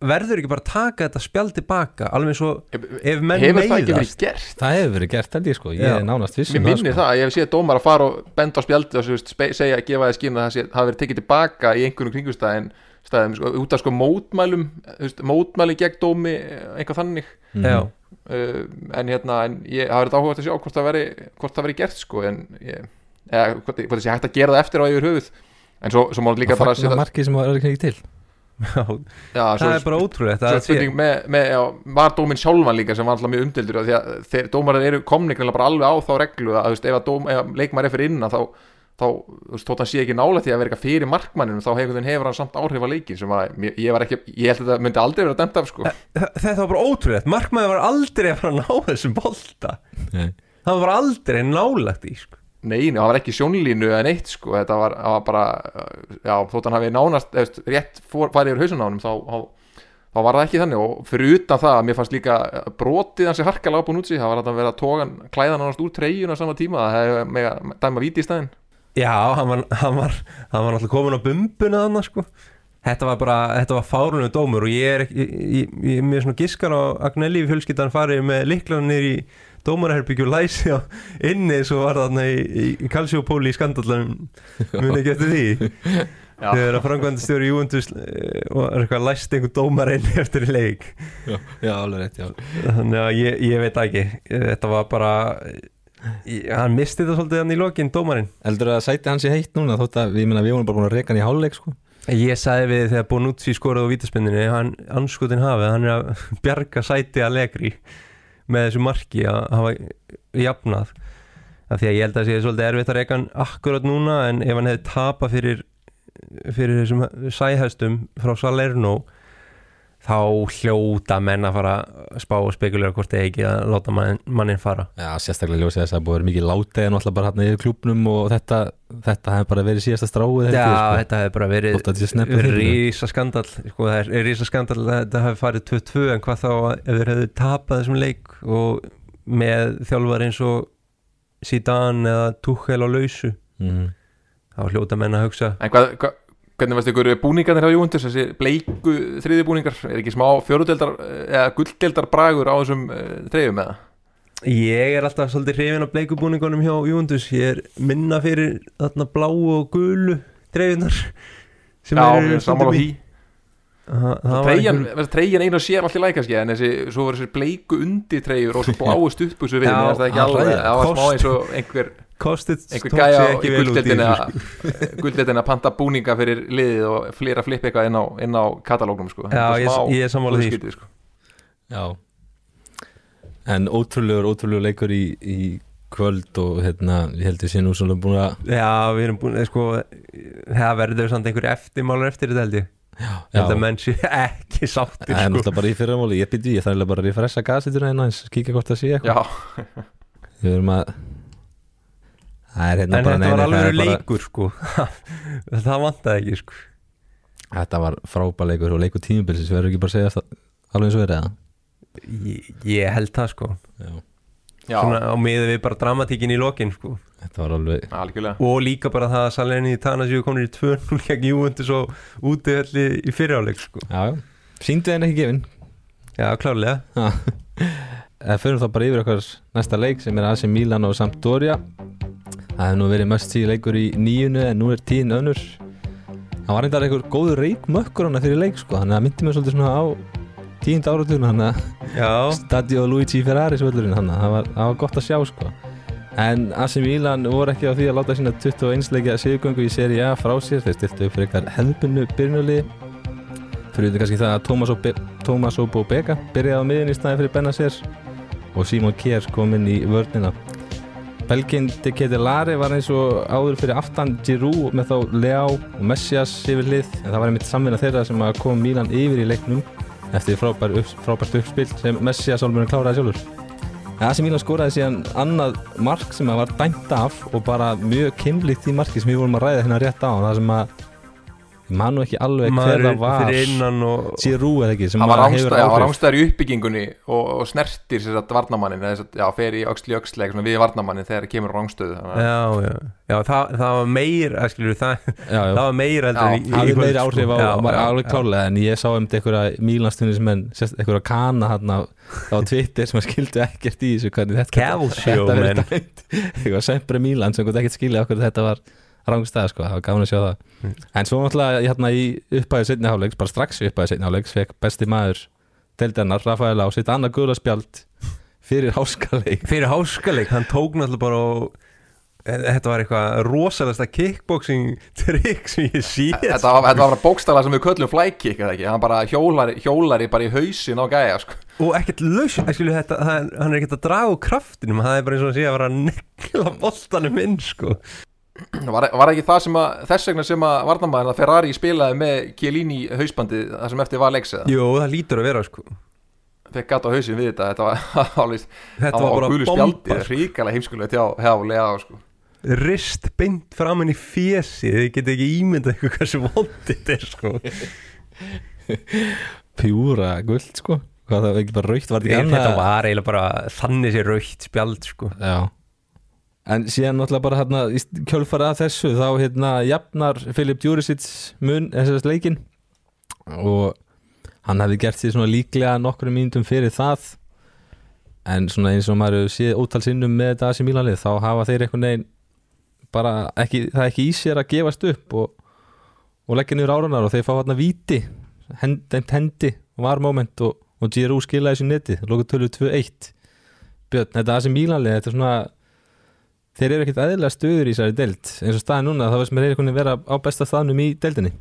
verður ekki bara að taka þetta spjald tilbaka alveg eins og ef menn hefur það ekki verið meiðast gert? Það hefur verið gert held ég sko, ég Já. er nánast Mér vissum minnir sko. það, ég hef séð dómar að fara og benda á spjaldi og svo, veist, spe- segja, gefa það skinn að það sé, hafi verið tekið tilbaka í einhverjum kringustæðin staðum, sko, út af sko mótmælum þú veist, mótmæli gegn dómi einhvað þannig. Mhm. Já, uh, en hérna, en ég hafi verið áhugað að sjá hvort það veri, hvort það veri gert sko, en ég, eða hvort, hvort það sé hægt að gera það eftir á yfir höfuð. En svo, svo má líka bara fagna marki sem var ekki til já já, það svo, er bara ótrúlegt svo að er spurning með, með já, var dóminn sjálfan líka sem var alltaf mjög umdildur því að þeir dómarar eru komni greinilega bara alveg á þá reglu að þú veist, ef, að dóm, ef leikmar er fyrir innan þá, þá þú veist, þótt hann sé ekki nála því að vera eitthvað fyrir markmanninum þá hefur, hefur hann samt áhrif á leikin sem að ég, var ekki, ég held að þetta myndi aldrei vera dæmt af sko. Þetta var bara ótrúlegt, markmaður var aldrei að fara að ná þessum bolta Nei. það var bara aldrei nálagt í sko. Nei, það var ekki sjónlínu eða neitt sko, þetta var, var bara já, þótt hann hafi nánast eðst, rétt farið yfir hausun á honum þá, þá, þá var það ekki þannig. Og fyrir utan það, mér fannst líka brotið hans í harkalega búin út sig, það var að vera að toga hann, klæða hann nánast úr treyjun á sama tíma. Það hefði með að dæma víti í staðinn. Já, hann var, hann var, hann var náttúrulega komin á bumbuna þannig sko. Þetta var bara, þetta var fárunum dómur og ég er ég, ég, ég er með svona giskar á Agnelli fjölskyldan farið með liklanir í dómarherbyggju og læsi á inni svo var þarna í, í kalsjópóli í skandallanum. (laughs) Muni ekki eftir því? Þegar að framkvæmdi stjóri Júventus eh, var eitthvað læst einhver dómar inni eftir í leik. Já, já, alveg rétt, já. Þannig að ég, ég veit það ekki. Þetta var bara hann misti þetta svolítið hann í lokin dómarinn. Eldur að sæti hans í heitt núna þótt að við, meina, við vorum bara búin að reka hann í hálfleik sko. Ég sagði við þegar Bonucci skoraði á vítaspindinni hann anskotin hafið, hann er að (laughs) bjarga sæti að legri með þessu marki að hafa jafnað. Af því að ég held að það sé svolítið erfitt að reyka hann akkurat núna en ef hann hefði tapað fyrir fyrir þessum sæhestum frá Salerno þá hljóta menn að fara að spá og spekulera hvort þeir ekki að láta mann, mannin fara Já, sérstaklega ljósið þess að það búið að vera mikið látið en alltaf bara hérna yfir klúbnum og þetta þetta hefði bara verið síðasta stráið Já, sko. þetta hefði bara verið Þótt að þetta sé sneppur fyrir. rísa skandal sko, það er rísa skandal að þetta hefði farið 2-2 en hvað þá ef þeir hefðu tapað þessum leik og með þjálfar eins og Zidane eða Tuchel á lausu mm. þá hljóta menn að hugsa En hvað, hvað, hvernig varst ykkur búningarnir á Júventus, þessi bleiku þriði búningar, er ekki smá fjórudeldar eða gulldeldar bragur á þessum uh, treyjum eða? Ég er alltaf svolítið hrifin af bleikubúningunum hjá Júndus Ég er minna fyrir þarna bláu og gulu dreifinar sem Já, eru er sammála á hí Treyjan, einu sér allir læka skil, en þessi, svo voru þessi bleiku undir treyjur og svo bláu stuttbúsu við, það ekki það alveg, það var smá eins og einhver, Kostið tók í ekki vel út í þessu, að sko. að panta búninga fyrir liðið og flera flip eitthvað inn á, inn á katalógnum sko. Já, Þetta ég, ég er sammála því skrítið, sko. Já En ótrúlegur, ótrúlegur leikur í, í kvöld og hérna, ég held við sé nú svona búin að Já, við erum búin, sko það verður samt einhver eftirmálur eftir þetta held ég Ég held að menn sé (laughs) ekki sáttir Það er sko. náttúrulega bara í fyrramáli, ég byrju, ég þarf bara að refressa gasituna einn aðeins, kíkja hvort það sé eitthvað Já, Við erum að Það En bara þetta var alveg er leikur sko. (laughs) Það vantaði ekki sko. Þetta var frábær leikur og leikur tímubilsis, við verðum ekki bara að segja það alveg eins og verið eða? Ég, ég held það sko. Já, Svona á miður við bara dramatíkin í lokin sko. Þetta var alveg algjörlega. Og líka bara það að Salerni í Tanasíu komnir í 2-0 gegn Júventus og útihalli í fyriráleik sko. Já, já, síndu þeim ekki gefin. Já, klárlega. Það fyrir þá bara yfir okkar næsta leik sem er AC Milan og Sampdoria Það hefði nú verið mest síð leikur í nýjunu en nú er tíðin önnur. Það var reyndar einhver góður reikmökkur hana fyrir leik sko, þannig að myndi mér svolítið svona á tíund áratugna, þannig að Já, Stadio Luigi Ferrari svöllurinn hann það var, það var gott að sjá sko. En AC Milan voru ekki á því að láta sína 21 leikja sigurgöngu í Serie A frá sér. Þeir stiltu upp fyrir eitthvað hefðbunnu byrjunuli fyrir þetta kannski það að Thomas og, Be Thomas og Bobega byrjaði á miðin í staði fyrir Benacer og Simon Kjær kom inn í vörnina Belgin de Ketelare var eins og áður fyrir aftan Giroud með þá Leao og Messias yfir hlið. En það var einmitt samvinna þeirra sem kom Milan yfir í leiknum eftir frábær upp, frábært uppspil sem Messias álmurinn kláraði sjálfur. Það sem Milan skoraði síðan annað mark sem var dæmt af og bara mjög kynlíkt í marki sem við vorum að ræða hérna rétt á. Það sem að ég man nú ekki alveg hver það var. fyrir innan og Giroud eða ekki sem hann var rángstæður í uppbyggingunni og, og snertir sér að varnamannin já, fer í öxli öxleik við varnamannin þegar það kemur þannig að- Já, já, já það, það var meir að skilur það, það var meir meiri sko. áhrif á, var alveg klálega en ég sá um einhverja Mílanstunismenn, einhverja kana hann á Twitter sem að skildu ekkert í þessu hvernig þetta man. dæmt. (laughs) Eitthvað sempre Mílan sem gott ekkert skilja okkur þetta var rángstæð sko, það var gaman að sjá það Mm. en svo náttúrulega hérna í upphæði setni hálfleiks, bara strax í upphæði setni hálfleiks fekk besti maður deildarinnar, Rafael á sitt annað gula spjald fyrir háskaleik fyrir háskaleik, hann tók náttúrulega bara og eh, þetta var eitthvað rosalegsta kickboxing trikk sem ég sé Þetta var, þetta var bara bókstala sem við köllum ekki, hann bara hjólari, hjólari bara í hausin á gæja sko. og ekkert laus, skilu, þetta, það, hann er ekkert að draga úr kraftinum, það er bara eins og að sé að vera að negla boltanum inn sko. (clears throat) var, var ekki það sem að þess vegna sem að varnamæðin að Ferrari spilaði með Chiellini hausbandi það sem eftir var leiks eða Jú, það lítur að vera sko. fekk gatt á hausin við þetta þetta var (laughs) alveg þetta var bara bomba sko. ríkala heimskulegt hjá, hjá Lea sko. rist beint framan í fjesi þið getið ekki ímyndað eitthvað hversu vondið þetta er sko. (laughs) pjúra guld sko hvað það var ekki bara raukt, var þetta ekki þetta annað var eiginlega bara þannig sér raukt spjald sko. Já En síðan náttúrulega bara hérna í kjölfara þessu þá hérna jafnar Filip Djuricic mun þessast leikin og hann hefði gert því svona líklega nokkrum mínútum fyrir það. En svona eins og maður séð ótal sinnum með þetta AC Milanlið þá hafa þeir einhvern veginn bara ekki, það er ekki í sér að gefast upp og, og leggja niður áranar og þeir fá hérna víti hend, dæmt hendi og var moment og, og Giroud skilaði þessu neti, lóku tölu 2-1 Björn, þetta AC Milanlið, þetta er svona þeir eru ekkert eðlilega stöður í þessari deild eins og staði núna, þá veist mér er einhvern veginn vera á besta staðnum í deildinni.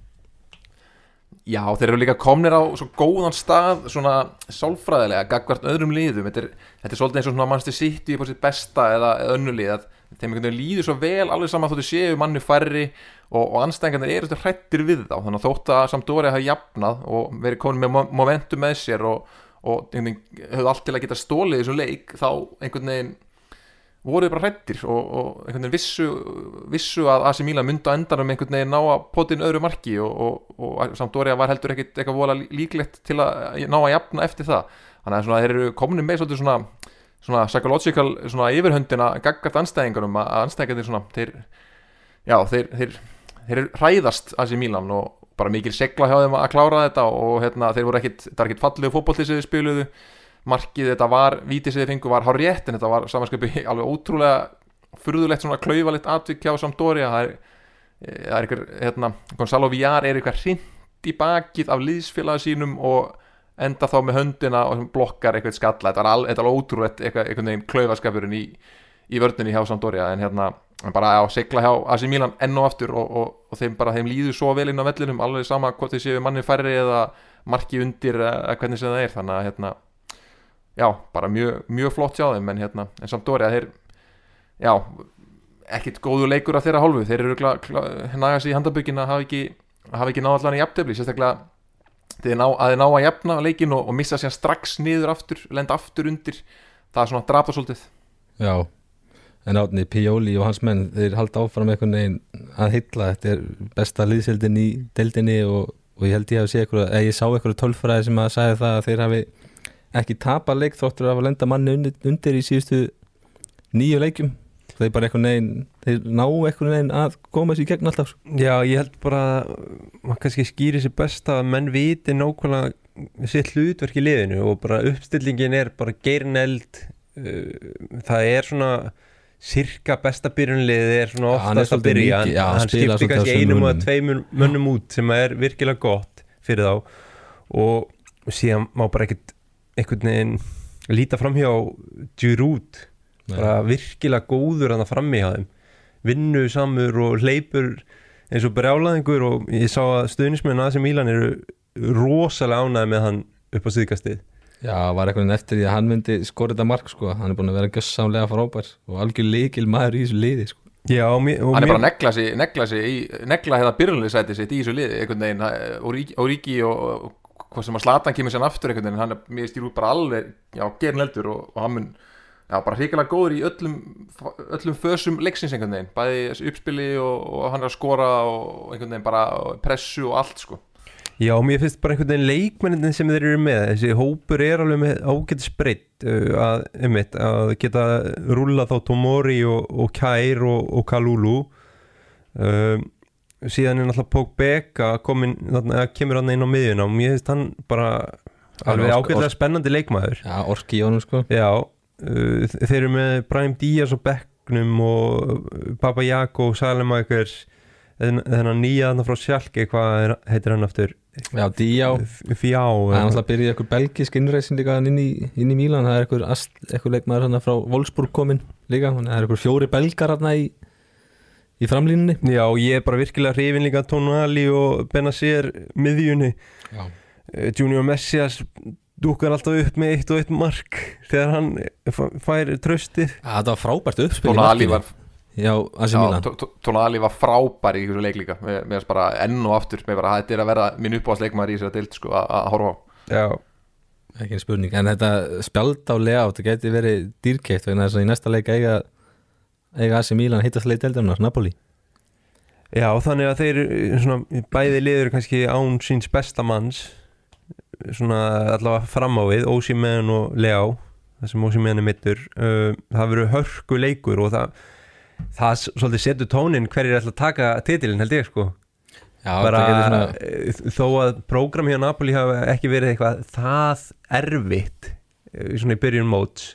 Já, þeir eru líka komnir á svo góðan stað svona sálfræðilega gagvart öðrum liðum. Þetta er, þetta er svolítið eins og svona mannstu sitt í besta eða, eða önnulið að þeim einhvern veginn líður svo vel alveg saman þóttu séu manni færri og, og anstæðingarnir eru þetta hrættir við þá. Þannig að þótt að Sampdoria hafi jafnað og verið komin með mo- momentum með sér og, og einhvern veginn höfðu allt til að geta stólið þessum leik þá einhvern veginn voru þið bara hrættir og, og einhvern veginn vissu, vissu að AC Milan myndi á endanum einhvern veginn ná að potin öðru marki og, og, og Sampdoria var heldur ekkit eitthvað vola líklegt til að ná að jafna eftir það. Þannig að svona, þeir eru komin með svolítið svona svona psychological svona yfirhöndina gaggart anstæðingunum að anstæðingarnir svona þeir, já, þeir, þeir, þeir hræðast AC Milan og bara mikil segla hjá þeim að klára þetta og hérna, þeir voru ekkit, þetta var ekkit sem þeir spiluðu markið þetta var, vítið sem þeir fengu var hár rétt en þetta var samanskapi (laughs) alveg ótrúlega furðulegt svona klaufalegt atvik hjá Sampdoria. Það er, það er einhver, hérna, Gonzalo Villar er eitthvað hrind í bakið af liðsfélaga sínum og enda þá með höndina og blokkar eitthvað skalla, þetta var, al, þetta var ótrúlegt eitthvað, einhvern veginn klaufaskapurinn í, í vörninni hjá Sampdoria en hérna bara á segla hjá AC Milan enn og aftur og, og, og þeim bara þeim líður svo vel inn á vellinum alveg sama hvort þeir séu manni færri eða marki undir eða hvernig sem það er. Þannig að hérna já, bara mjög, mjög flott hjá þeim en hérna, en Sampdoria þeir já, ekkit góðu leikur af þeirra hálfu, þeir eru nagast í handabökin að hafa ekki ekki náð allan í jafntefli, sérstaklega þeir ná, að þeir ná að jafna leikin og, og missa sér strax niður aftur, lenda aftur undir. Það er svona drapa svolítið. Já, en átni Pioli og hans menn þeir halda áfram einhvern veginn að hylla þetta er besta liðsildin í deildinni og, og ég held ég að eða ég sá eitthvað tölfræði sem að sagði það að þeir hafi ekki tapa leik þóttur að lenda manni undir, undir í síðustu nýju leikum þeir bara einhvern veginn þeir ná einhvern veginn að koma sér í gegn alltaf sko. Já, ég held bara að maður kannski skýri sér best að menn viti nákvæmlega sitt hlutverk í liðinu og bara uppstillingin er bara geirneld uh, það er svona cirka besta byrjunliðið er svona oftast að byrja mikið- já, hann, skiptir kannski einum mönnum. tveimur mönnum út sem er virkilega gott fyrir þá og síðan má bara ekkert einhvern veginn líta fram hjá Giroud bara virkilega góður hann að frammi hjá þeim. Vinnu samur og hleypur eins og brjálaðingur og ég sá að stuðnismenn AC Milan eru rosalega ánæði með hann upp á síðkastið. Já, var einhvern veginn eftir því að hann myndi skora þetta mark sko, hann er búin að vera gössamlega frábær og algjör líkil maður í þessu liði sko. Já, og mér, og hann er mér- bara negla sig, negla sig í, negla hérna byrjunlega sitt í þessu liði einhvern veginn, Origi- Origi og, og hvað sem að Slatan kemur sér aftur einhvern veginn, hann er, mér stýr út bara alveg já, gerin eldur og, og hann mun já, bara hrikalega góður í öllum öllum fösum leiksins einhvern veginn bæði uppspili og, og hann er að skora og einhvern veginn bara pressu og allt sko. Já, mér finnst bara einhvern veginn leikmennin sem þeir eru með, þessi hópur er alveg með ágætt spreitt uh, að, einmitt, að geta rúlla þá Tomori og, og Kær og Kalulu. Um, síðan er náttúrulega Pók Beka komin, kemur hann inn á miðjuna og mér finnst hann bara alveg ágætlega spennandi leikmaður. Já, orki í honum sko. Já, uh, þeir eru með Brian Díaz og Becknum og Baba Jago og Salemakers þennan nýja þarna frá Sjálki hvað heitir hann aftur? Já, Díá. Fjá Það er að byrja eitthvað belgisk innreisin líka inn í, inn í Mílan, það er eitthvað, leikmaður frá Wolfsburg komin líka, það er eitthvað fjóri belgar hann í, í framlínunni? Já, ég er bara virkilega hrifin líka Tonali og Benacer miðjunni. Já, Eh, Junior Messias dúkar alltaf upp með eitt og eitt mark þegar hann fær tröstið það var frábært uppspil markinu. var, Já, AC já, Mílan Tó- Tó- Tonali var frábær í þessu leik líka. Mér mér finnst bara enn og aftur mér bara þetta er að vera minn uppáðsleikmaður í þessari deild sko að að horfa á. Já, ekki spurning, en þetta spjald á layout, það geti verið dýrkeitt vegna þess að í næsta leik eiga eiga AC Mílan hittast leik deildarinnar, Napoli? Já þannig að þeir svona, bæði liður kannski án síns besta manns svona allavega fram á við Ósimeðan og Leá það sem Ósimeðan er mittur það verður hörku leikur og það það svolítið setur tónin hverjir ætla að taka titilin held ég sko. Já, bara svona eh, þó að prógram hjá Napoli hafa ekki verið eitthvað það erfitt eh, svona í byrjun móts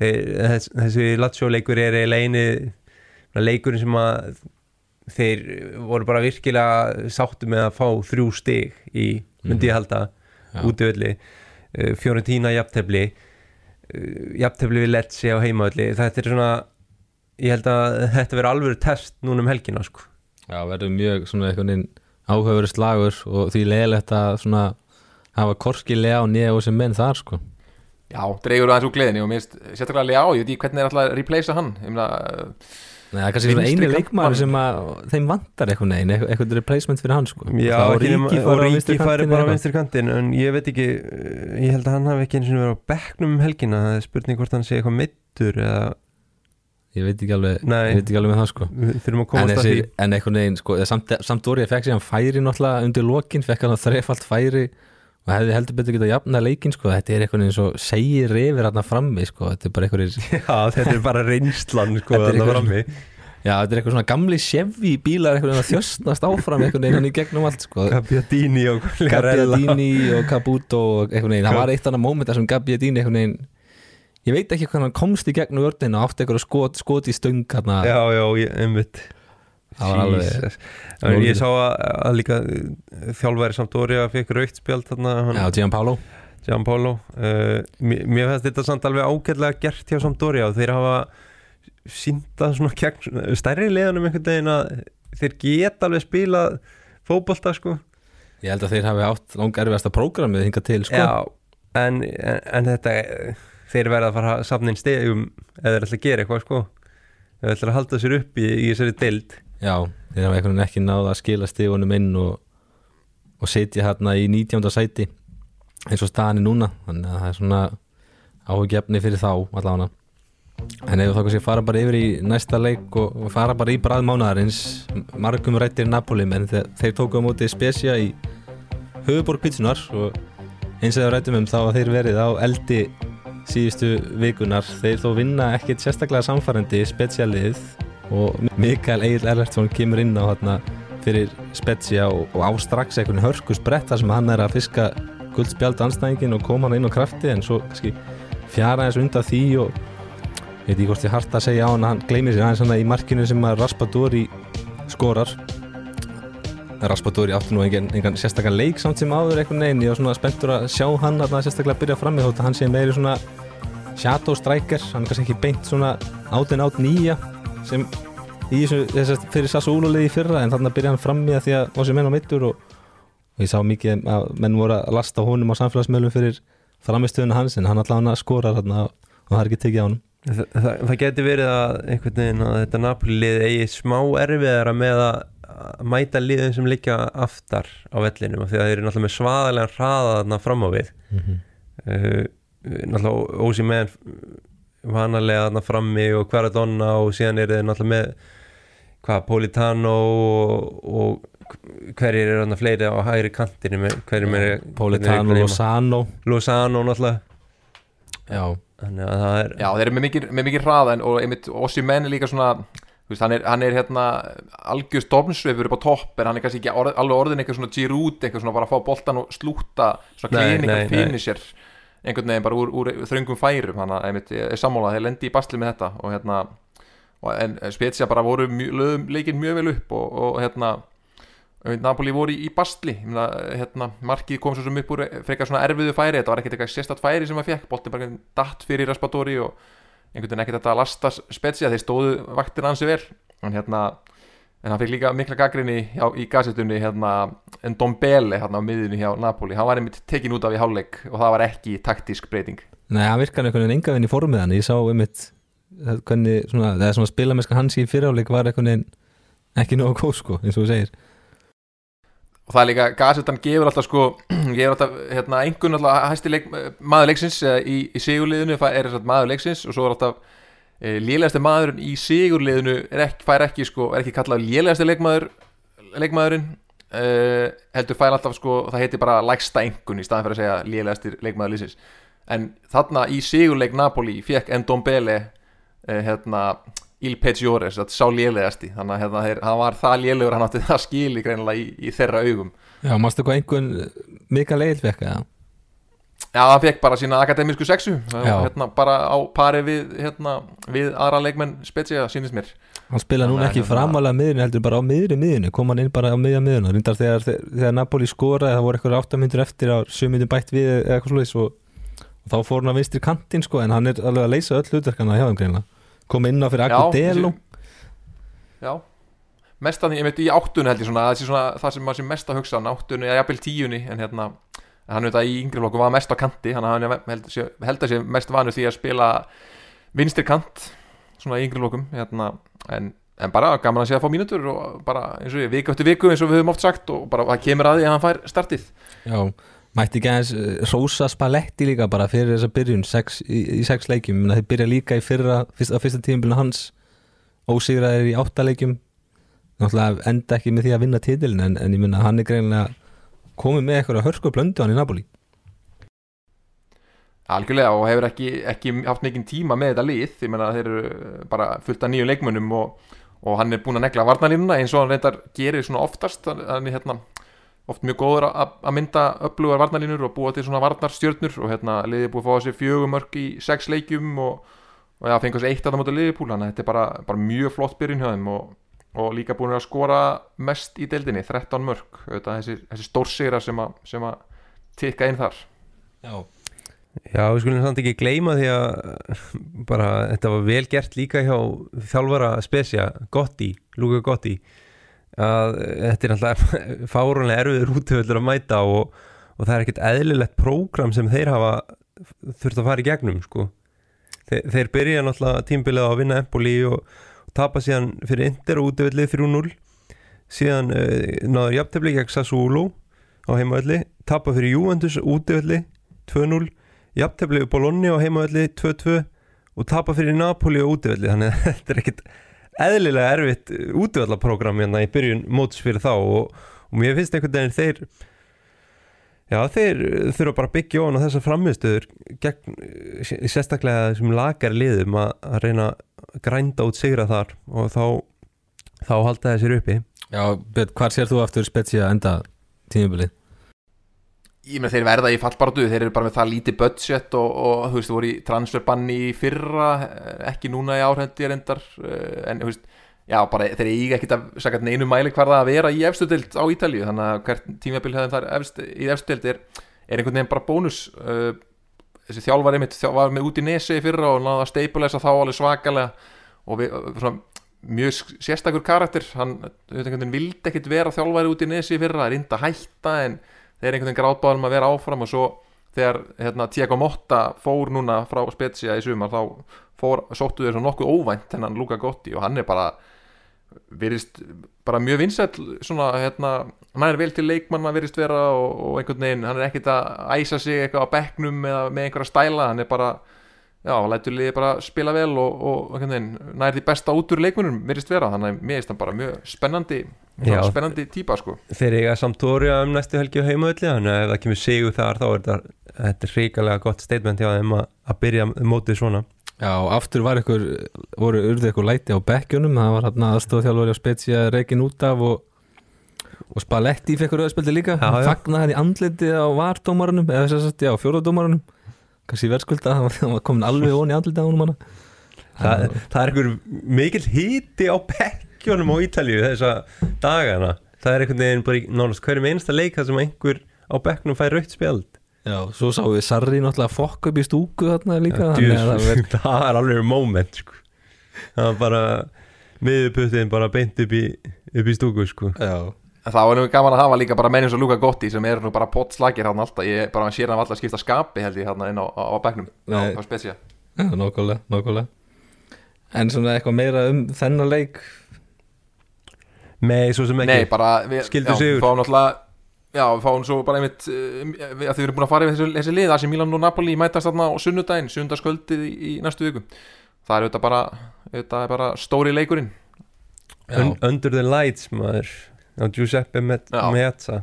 Þeir, þess, þessi Lazio leikur er eiginlega eini leikurinn sem að þeir voru bara virkilega sáttu með að fá þrjú stig í, myndi ég halda Já. útvöldi, Fiorentina jafntefli. Jafntefli við Lecce á heimaöldi þetta er svona ég held að þetta verður alveg test núna um helgina sko. Já, verður mjög svona einhvern veginn áhugaveru slagur og því leiðilegt að svona hafa korki lega og nýja og sem menn þar sko Já, dreigur aðeins úr gleðinni og mér finnst sérstaklega Leá, ég veit ekki hvernig er alltaf að replacea hann ég meina, Nei, það er kannski leikmaður kantmaður. sem að þeim vantar eitthvað neginn, eitthvað replacement fyrir hann sko. Já, á og á Ríki kantinn bara á eitthvað. vinstri kantinn en ég veit ekki, uh, ég held að hann hafi ekki eins og verið á bekknum um helgina það er spurning hvort hann sé eitthvað meittur eða Ég veit ekki alveg, Nei. ég veit ekki alveg með það sko. að En, komast að þessi, því en einhvern veginn, sko, samt, samt ég fekk sér hann færi náttúrulega undir lokin, fekk hann þrefalt færi og hefði heldur betur getað jafna leikin sko. þetta er einhvern veginn svo segir yfir hann frammi, sko. þetta er bara einhverjir (laughs) Já, þetta er bara reynslan sko, Þetta er eitthvað- frammi. Já, þetta er eitthvað svona gamli Chevy bílar einhvern veginn að þjöstnast áfram einhvern veginn í gegnum allt sko. Gabbiadini og. Gabbiadini og Caputo og einhvern veginn, það var eitt annað móment þar sem Gabbiadini einhvern veginn ég veit ekki hvernig hann komst í gegnum vörðinu og átti eitthvað skot, skot í stöng hérna, Já, já, ég- einmitt það var alveg. En Ég sá að, að líka uh, þjálfæri samt Dóri að fekk raukt spjald þarna, hann, Já, Gianpaolo. Jean Paulo uh, mér, mér finnst þetta samt alveg ágætlega gert hjá Sampdoria og þeir hafa sínda svona gegn stærri liðanum einhvern veginn að þeir geta alveg spilað fótbolta sko. Ég held að þeir hafi átt langar erfiðasta prógramið hinga til sko. Já, en, en, en þetta þeir verða að fara að safna inn stegum eða þeir ætla að gera eitthvað sko. Þeir ætla að halda sér upp í, í þessari deild Já, þeir hafa einhvern veginn ekki náða að skila stigunum inn og, og setja hérna í 19. sæti eins og staðan er núna. Þannig að það er svona áhugjefni fyrir þá allavega. En ef þá kannski fara bara yfir í næsta leik og, og fara bara í brað mánaðarins margum rættir Napoli menn þeir, þeir tóku á móti Spezia í höfuborg Pítsunar og eins og þeir rættum um þá að þeir verið á eldi síðustu vikunar þeir þó vinna ekkit sérstaklega samfærandi Spezia-lið og Mikael Egil Erlertsson kemur inn á hérna fyrir Spezia og, og á strax einhvern hörku sprett þar sem hann er að fiska guldspjald anstæðingin og koma hann inn á krafti en svo kannski fjara eins undan því og ég veit ekki hvort ég hart að segja á hann hann gleymir sér aðeins hann í markinu sem að Raspadori skorar. Raspadori átti nú engan, engan sérstaklega leik samt sem áður einhvern veginn. Ég var svona spenntur að sjá hann að sérstaklega byrja frammi þótt að hann sé meiri svona shadow striker, hann er kannski ekki beint svona átin át nýja sem í þessu, þessu fyrir Sassuolo liði í fyrra en þannig að byrja hann frammi að því að sér menn á mittur og, og ég sá mikið að menn voru að lasta honum á samfélagsmiðlum fyrir framistöðuna hans en hann allavega skorar þarna og það er ekki tekið á hann Það, það, það geti verið að einhvern veginn að þetta Napoli lið eigi smá erfiðara með að mæta liðin sem liggja aftar á vellinum af því að þeir eru náttúrulega með svaðalega hraða þarna fram á við. Uh, náttúrulega ósí með vanalega þarna frammi og Quaradonna og síðan eru þeir náttúrulega með hvað, Politano og, og hverjir eru þarna fleiri á hægri kantinu með, hverjir með Politano, Lozano. Lozano náttúrulega. Já, þannig að það er Já, þeir eru með mikið, með mikið hraða en, og einmitt Ossi menn er líka svona þú veist, hann, er, hann er hérna algjör stofnsveifur upp á topp en hann er kannski ekki orð, alveg orðin eitthvað svona Giroud eitthvað svona bara að fá boltan og slúta svona Nei, kliningar nei, finisher einhvern veginn bara úr, úr þröngum færum þannig að ég er sammálað þeir lendi í basli með þetta og hérna en Spezia bara voru leikinn mjög vel upp og, og hérna Napoli voru í, í bastli meina, hérna, markið kom svo sem upp úr frekar svona erfiðu færi, þetta var ekkert eitthvað sérstætt færi sem maður fekk, boltin bara datt fyrir Raspadori og einhvern veginn ekkert að lasta Spezia, þeir stóðu vaktin ansi vel. En hérna, en hann fekk líka mikla gaggrinni hjá, í gasetunni hérna, en Dombele hérna á miðjunni hjá Napoli, hann var einmitt tekin út af í hálfleik og það var ekki taktísk breyting. Nei, hann virkar einhvern veginn enga veginn í formið hann ég sá einmitt eh, hvernig svona, það er svona spilamennskan hans í fyriráleik var einhvern veginn ekki nógu góð sko, eins og þú segir. Og það er líka, gasetan gefur alltaf sko, (clears throat) gefur alltaf hérna, einhvern alltaf hæsti leik, maður leiksins eða í, í sigurliðinu. Er þess að maður leiksins og svo er alltaf e, lélegasti maðurinn í sigurliðinu er ekki, fær ekki sko, er ekki kallað lélegasti leikmaður leikmaðurinn. E, heldur fær alltaf sko, það heitir bara lægsta einhvern í staðan fyrir að segja lélegasti leikmaður liðsins. En þarna í sigurleik Napoli fekk Ndombele e, hérna Il Peggiores, þetta sá lélegasti. Þannig að hérna, þeir, hann var það lélegur hann átti það skili greinilega í, í þeirra augum. Já, mástu hvað einhvern Mikael Egil fekk eða? Já, hann fekk bara sína akademísku sexu. Hérna, bara á pari við, hérna, við aðra leikmenn Spezia, sínist mér. Hann spila núna að ekki framalega miðinu heldur bara á miðri miðinu kom hann inn bara á miðja miðinu reyndar þegar, þegar Napoli skoraði það voru eitthvað 8 myndur eftir á 7 myndur bætt við eða eitthvað slúðis og, og þá fór hann að vinstri kantinn sko en hann er alveg að leysa öll hlutverkana hjá þeim greinlega kom inn á fyrir Já, Agudelo. Já. Mest að ég veit í áttunni held ég svona Það, sé svona, það sem maður sem mest að hugsa Áttunni eða jafnvel tíunni En hérna hann veit að í yngri flokkum var mest á kanti hann held, að sé mest vanur því að spila vinstri kant svona í yngri flokkum hérna, en, en bara gaman að sé að fá mínútur og bara eins og ég, viku eftir viku eins og við höfum oft sagt og bara það kemur að því að hann fær startið. Já, mætti ekki aðeins uh, Rósa Spaletti líka bara fyrir þessa byrjun sex, í, í sex leikjum, þeir byrja líka í fyrra, fyrst, á fyrsta tímabilinu hans ósigraðir í átta leikjum. Náttúrulega enda ekki með því að vinna titilin en, en ég minna hann er greinlega komið með eitthvað hörsku blöndu hann í Napoli. Algjörlega og hefur ekki, ekki haft mikinn tíma með þetta lið. Ég meina þeir eru bara fullt af nýju leikmönnum og, og hann er búin að negla varnalínuna eins og hann reyndar gerir svona oftast. Hann er hérna oft mjög góður að mynda öflugar varnalínur og búa til svona varnarstjörnur og hérna liðið er búið að fá sér fjögumörk í sex leikjum og, og fengur sér eitt að það mútið liðið þannig að þetta er bara, bara mjög flott byrjun hjá þeim og, og líka búin að skora mest í deildinni, 13 mörk. Þetta, þessi, þessi stórsigra sem að, sem að tikka inn þar. Já, Já, við skulum samt ekki gleyma því að bara þetta var vel gert líka hjá þjálfara Spesja, Gotti, Luka Gotti að þetta er alltaf (laughs) fárunlega erfiður útöfellur að mæta og, og það er ekkert eðlilegt prógram sem þeir hafa þurft að fara í gegnum sko. þeir, þeir byrja náttúrulega tímbilið á að vinna Empoli og tapa síðan fyrir Inter og útöfellið 3-0 síðan uh, náður jafntefli gegn Sassuolo á heimavelli tapa fyrir Juventus útöfellið 2-0 jafntefli við Bologna á heimavelli 2-2 og tapa fyrir Napoli á útivelli þannig að (laughs) þetta er ekkit eðlilega erfitt útivallaprógram hérna í byrjun móts fyrir þá og, og mér finnst einhvern veginn þeir já þeir þurfa bara að byggja ofan á þessar framistöður gegn sérstaklega þessum lagar liðum að, að reyna að grænda út sigra þar og þá þá halda þessir uppi Já Björn, hvar sér þú aftur Spezia enda tímabilið? Ég með þeir verða í fallbaratu, þeir eru bara með það lítið budget og, og þú veist, þú voru í transferbanni í fyrra, eh, ekki núna í árhendi er endar, en þú veist, já, bara þeir eiga ekkit að sagja neinu mæli hverða að vera í efstudild á Ítalíu, þannig að hvert tímabil hefðum þar efst, í efstudild er, er einhvern veginn bara bónus. eh, Þessi þjálfari mitt þjál, var með út í nesi í fyrra og náða að steipulegsa þá alveg svakalega. Og við, svona, mjög sérstakur karakter, hann vildi ekkit vera þjálfari út í nesi í fyrra, er índa hætta en þeir einhvern veginn grátbáðum að vera áfram. Og svo þegar hérna, Tiago Motta fór núna frá Spezia í sumar þá fór, sóttu þeir svo nokkuð óvænt hennan Luka Gotti. Og hann er bara virðist bara mjög vinsæll svona hérna, hann er vel til leikmanna virðist vera og, og einhvern veginn hann er ekkit að æsa sig eitthvað á bekknum eða með einhverja stæla, hann er bara já, lætur liði bara spila vel og, og einhvern veginn nær því besta út úr leikmunum virðist vera, þannig að mér finnst hann bara mjög spennandi, Já. spennandi típa sko. Þeir eiga Sampdoria um næstu helgi á heimaölli þannig að ef það kemur sigur þar þá er þetta, þetta er hrikalega gott statement hjá þeim að, að byrja mótið svona. Já, aftur var ykkur, voru urðu ykkur læti á bekkjunum, það var hann aðstofþjálfur á Spezia reikin út af og, og Spalletti fekk rauðspildi líka, Já, hann já. fagnaði andliti á vardómarunum, eða þess að, já, fjóradómarunum kannski verðskulda, hann var- hann komin alveg ón í andliti á honum hana. Það, það er einhver mikill híti á bekkjunum á Ítalíu þessa dagana. Það er einhvern veginn bara í nánast hverjum einsta leik þar sem einhver á bekknum fær rautt spjald. Já, svo sáum við Sarri náttúrulega fokk upp í stúku þarna líka, Djú, þannig að það (laughs) verð það er alveg moment sko. það var bara miðuputtin bara beint upp í, upp í stúku sko. Já, Það var nú gaman að hafa líka bara menn eins og Luka Gotti sem eru nú bara pottslagir hann alltaf. Ég bara sér hann alltaf skipta skapi held ég hann inn á, á, á bekknum. Nei. á, á spesja já, nokkulega, nokkulega En svona eitthvað meira um þennan leik? Nei, svo sem ekki. Nei, bara við, Skildu já, sigur. Við fáum náttúrulega Já, við fáum svo bara einmitt uh, að því við erum búin að fara yfir þessi, þessi lið Asi Milan og Napoli mætast þarna á sunnudaginn sunnudagskvöldið í, í næstu viku Það er auðvitað bara, auðvitað er bara stóri leikurinn. Un, Under the lights maður á Giuseppe. Meazza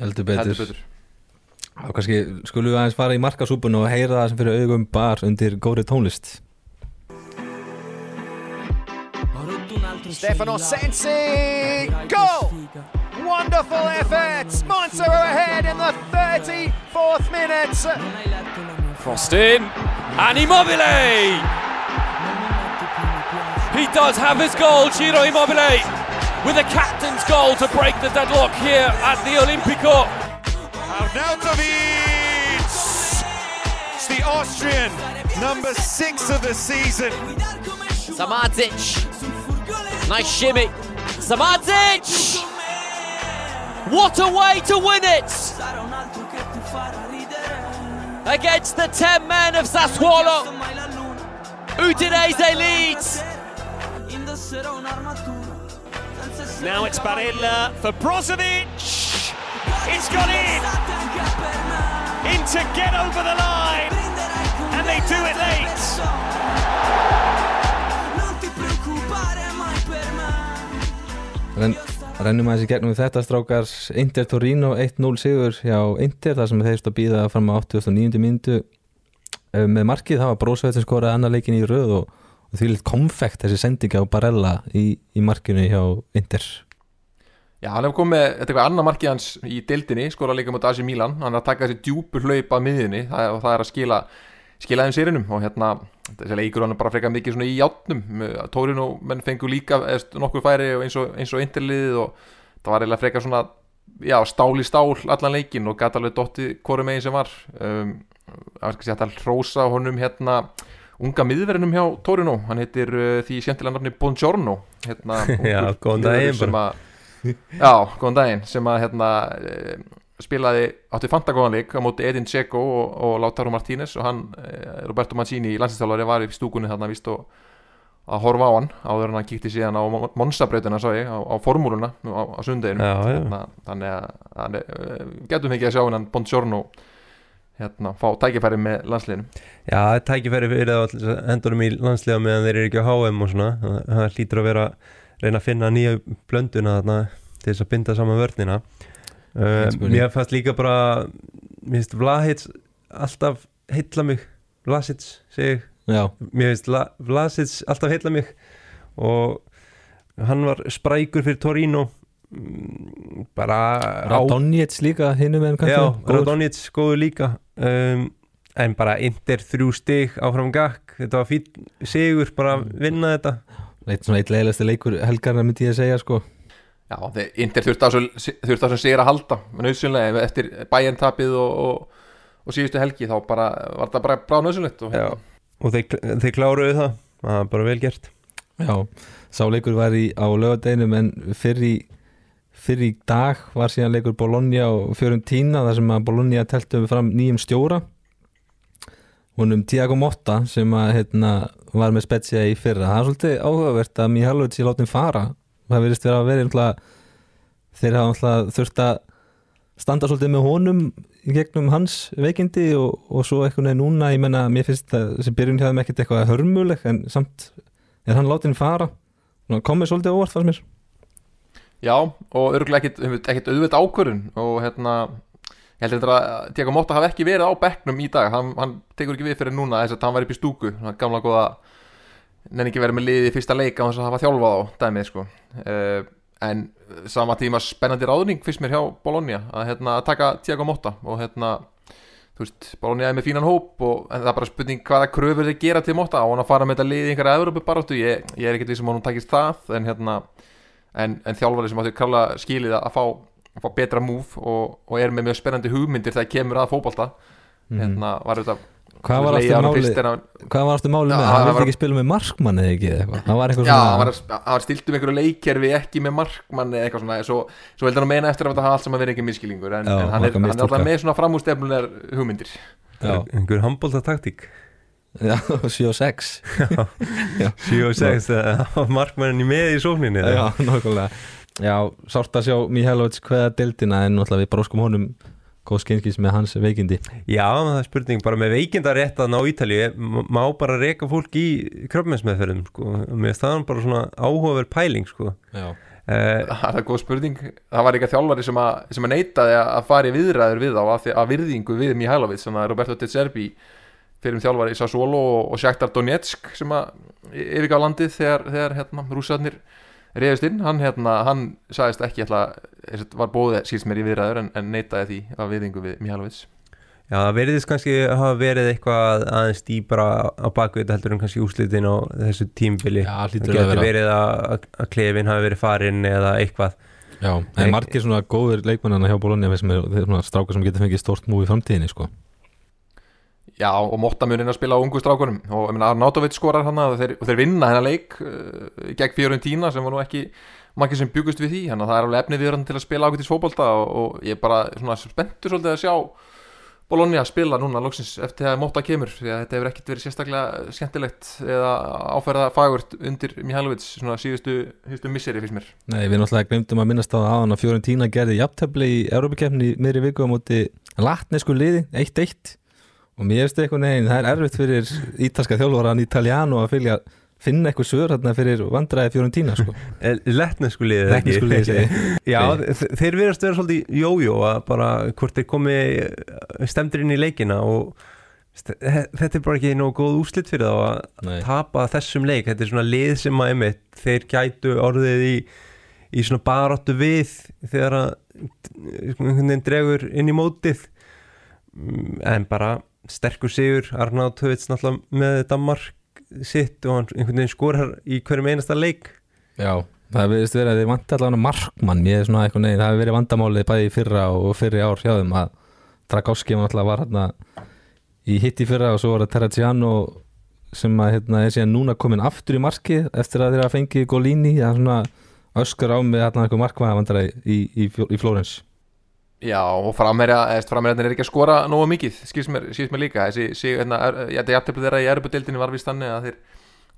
heldur betur, Já, kannski skulum við aðeins fara í markasúpun og heyra það sem fyrir augum bar undir góri tónlist Stefano Sensi, goal! Wonderful effort! Monza are ahead in the 34th minute. Crossed in, and Immobile! He does have his goal, Ciro Immobile, with a captain's goal to break the deadlock here at the Olimpico. Arnautovic! It's the Austrian, number six of the season. Samatic. Nice shimmy. Samatic! What a way to win it! against the 10 men of Sassuolo. Udinese leads. Now it's Barilla for Brozovic. It's gone in. In to get over the line. And they do it late. Ren, rennum aðeins í gegnum við þetta strákar Inter Torino 1-0 sigur hjá Inter þar sem þeir stóð að býða fram á 89. mindu með markið, það var Brósveit sem skoraði annar leikin í röð og, og því litt konfekt þessi sendingi á Barella í, í markinu hjá Inter. Já, hann hefur komið, eitthvað annar markið hans í deildinni, skora líka mot AC Milan. Hann er að taka þessi djúpur hlaup að miðjunni það, og það er að skila, skila þeim sérinnum og hérna, þessi leikur hann er bara frekar mikið svona í játnum, Tórin og menn fengur líka nokkuð færi eins og, og interliðið og það var eiginlega frekar svona já, stál í stál allan leikin og gæti alveg dotti hvorum megin sem var. Um, það var kannski hægt að hrósa honum hérna unga miðverðinum hjá Torino. Hann heitir uh, því skemmtilega nafni Bongiorno hérna, (laughs) Já, góðan daginn að Já, góðan daginn sem að hérna eh, spilaði átti fantagóðan leik á móti Edin Dzeko og, og Lautaro Martínez og hann, eh, Roberto Mancini landsinsþjálfari var í stúkunni þarna vist og að horfa á hann áður en hann kíkti síðan á Monsabrautina sá ég, á, á formúluna á, á sundeginu hérna, þannig að hann, getum ekki að sjá hennan Bongiorno hérna, fá tækifæri með landsliðinu. Já, tækifæri fyrir það að endurum í landslega meðan þeir eru ekki á HM og svona. Það hlýtur að vera reyna að finna nýja blönduna þarna til þess að binda saman vörnina. Uh. Mér fannst líka bara mér finnst Vlahits alltaf heilla mig. Vlasic, segi ég. Já, mér finnst La- Vlasic alltaf heilla mig. Og hann var sprækur fyrir Torino. Mm, bara á Radonjets líka hinum en Já, kannski Radonjic góður líka um, en bara Inter þrjú stig áfram gakk, þetta var fín sigur bara að vinna þetta. Eitt svona eitt leiðilegsti leikur helgarna myndi ég að segja sko. Já, þeir Inter þurfti á sem segir að halda nöðsynlega eftir bæjarn tapið og, og, og síðustu helgi þá bara var það bara brá nöðsynlegt og Já. og þeir, þeir kláruðu það. Það var bara vel gert. Já, sá leikur var í, á lögadeginum en fyrir í, fyrir í dag var síðan leikur Bologna og Fiorentina þar sem að Bologna teltum fram nýjum stjóra. Honum Tiago Motta sem að hérna, var með spetsja í fyrra. Það er svolítið áhugavert að Mihalovic í látum fara. Það verðist vera að vera náttúrulega- þeir hafa náttúrulega þurft að standa svolítið með honum í gegnum hans veikindi og, og svo eitthvað núna, ég menna, mér finnst að þessi byrjun þeim ekkert eitthvað hörmuleg en samt er hann látin fara. Komið svolítið óvart fannst mér Já, og örgulega ekkit auðvitað ákvörðun og hérna ég held þetta að Tiago Motta hafi ekki verið á bekknum í dag, hann, hann tekur ekki við fyrir núna þess að hann var upp í stúku, gamla góða nenni ekki verið með liðið í fyrsta leik á þess að hafa þjálfað á dæmið sko. Uh, en sama tíma spennandi ráðning fyrst mér hjá Bologna að, hérna, að taka Tiago Motta og hérna þú veist, Bologna er með fínan hóp og það er bara spurning hvaða kröfur þeir gera til Motta. Á hann að fara með þetta liðið í einhverja en en, þjálfari sem átti klála skilið að fá, að fá betra múf og, og er með mjög spennandi hugmyndir þegar kemur að fótbolta hérna var þetta. Hvað var aftur málið? fyrst en hann- Hvað var aftur málið Já, með? það Hann vildi ekki spila með markmann eða ekki eða eitthvað Það var eitthvað Já, svona hann var, hann var stilt um einhverju leikkerfi ekki með markmann eða eitthvað svona svo, svo heldur hann að meina eftir að þetta hafa allt saman verið ekki miskilningur en, Já, en hann, er, hann er alltaf með svona framústefnulegar hugmyndir Já, einhver handbólta taktík já (laughs) 7 og 6 7 (laughs) og 6, markmannin í með í sókninni Já, nákvæmlega. Já, sárt að sjá Mihalovic hvaða deildina en náttúrulega við bróskum honum. Góð skynskis með hans veikindi. Já, það er spurning, bara með veikindaréttan á Ítalíu m- má bara reka fólk í kröfmensmeðferðum, sko, með staðan bara svona áhugaverð pæling, sko. Já, uh, Það er góð spurning. Það var eitthvað þjálfari sem að, sem að neitaði að fara í viðræður við þá af því- af virðingu við Mihailovic sem að Roberto De Zerbi fyrir um þjálfari í Sassuolo og, og Shakhtar Donetsk sem að yfirgá landið þegar, þegar hérna, rússarnir reyðist inn. Hann, hérna, hann sagðist ekki ætla, var bóðið síðst mér í viðræður en, en neitaði því af virðingu við Mihailovic Já, það veriðist kannski að hafa verið eitthvað aðeins dýbra á bakvið heldur en kannski úslitin á þessu tímbili Já, Það hlýtur að getur vera. verið að, að klefin hafi verið farinn eða eitthvað. Já, en margir svona góður leikmannana hjá Bologna sem er þeir svona strákar sem getur fengið stórt múi í framtíðinni sko. Já, og Motta mun inn að spila á ungu strákunum. Og Arnautovic skorar hann og þeir, og þeir vinna hennar leik uh, gegn Fiorentina sem var nú ekki margir sem byggust við því, þannig að það er alveg efnið við hann til að spila ákveðtis fótbolta og, og ég er bara svona spenntur svolítið að sjá Bologna spila núna loksins eftir að móta kemur því að þetta hefur ekkert verið sérstaklega skemmtilegt eða áferða fagurt undir Mihailovic svona síðustu, síðustu misseri fyrst mér. Nei, við náttúrulega glemdum að minnast á það áðan að Fiorentina gerði jafntefli í Európa-kefni meðri viku á móti latnesku liði 1-1 og mér veist eitthvað neginn, það er erfitt fyrir ítalska þjálfvaran Italiano að fylgja finna eitthvað svör hérna fyrir vandræði Fiorentina sko. (laughs) Lettnesku liðið ekki Lettnesku liðið, segi. (laughs) Já, þe- þeir verðast vera svolítið jójó að bara hvort þeir komi stemdir inn í leikina og þetta er bara ekki nógu góð úslit fyrir þá að Nei. tapa þessum leik þetta er svona lið sem að einmitt þeir gætu orðið í, í svona baráttu við þegar að einhvern veginn dregur inn í mótið Mm, en bara sterkur sigur Arnáð Töfits náttúrulega með Danmark sitt og hann einhvern veginn skorar í hverjum einasta leik. Já, það verðist verið að þið vanti allavega markmann. Mér er svona eitthvað neginn, það hefur verið vandamálið bæði fyrra og fyrri ár hjá þeim að var alltaf var hérna í hitt í fyrra og svo var það Terraciano sem að hérna er síðan núna komin aftur í marki eftir að þeirra fengið Golini það er svona öskar á með hérna eitthvað markmann vandræði í, í, í, í Flórens Já, og framherjarnir er ekki að skora nógu mikið, skilst mér, mér líka. Þessi, hérna, er, þetta jafnteflið þeirra í erbudeildinni var vist þannig að þeir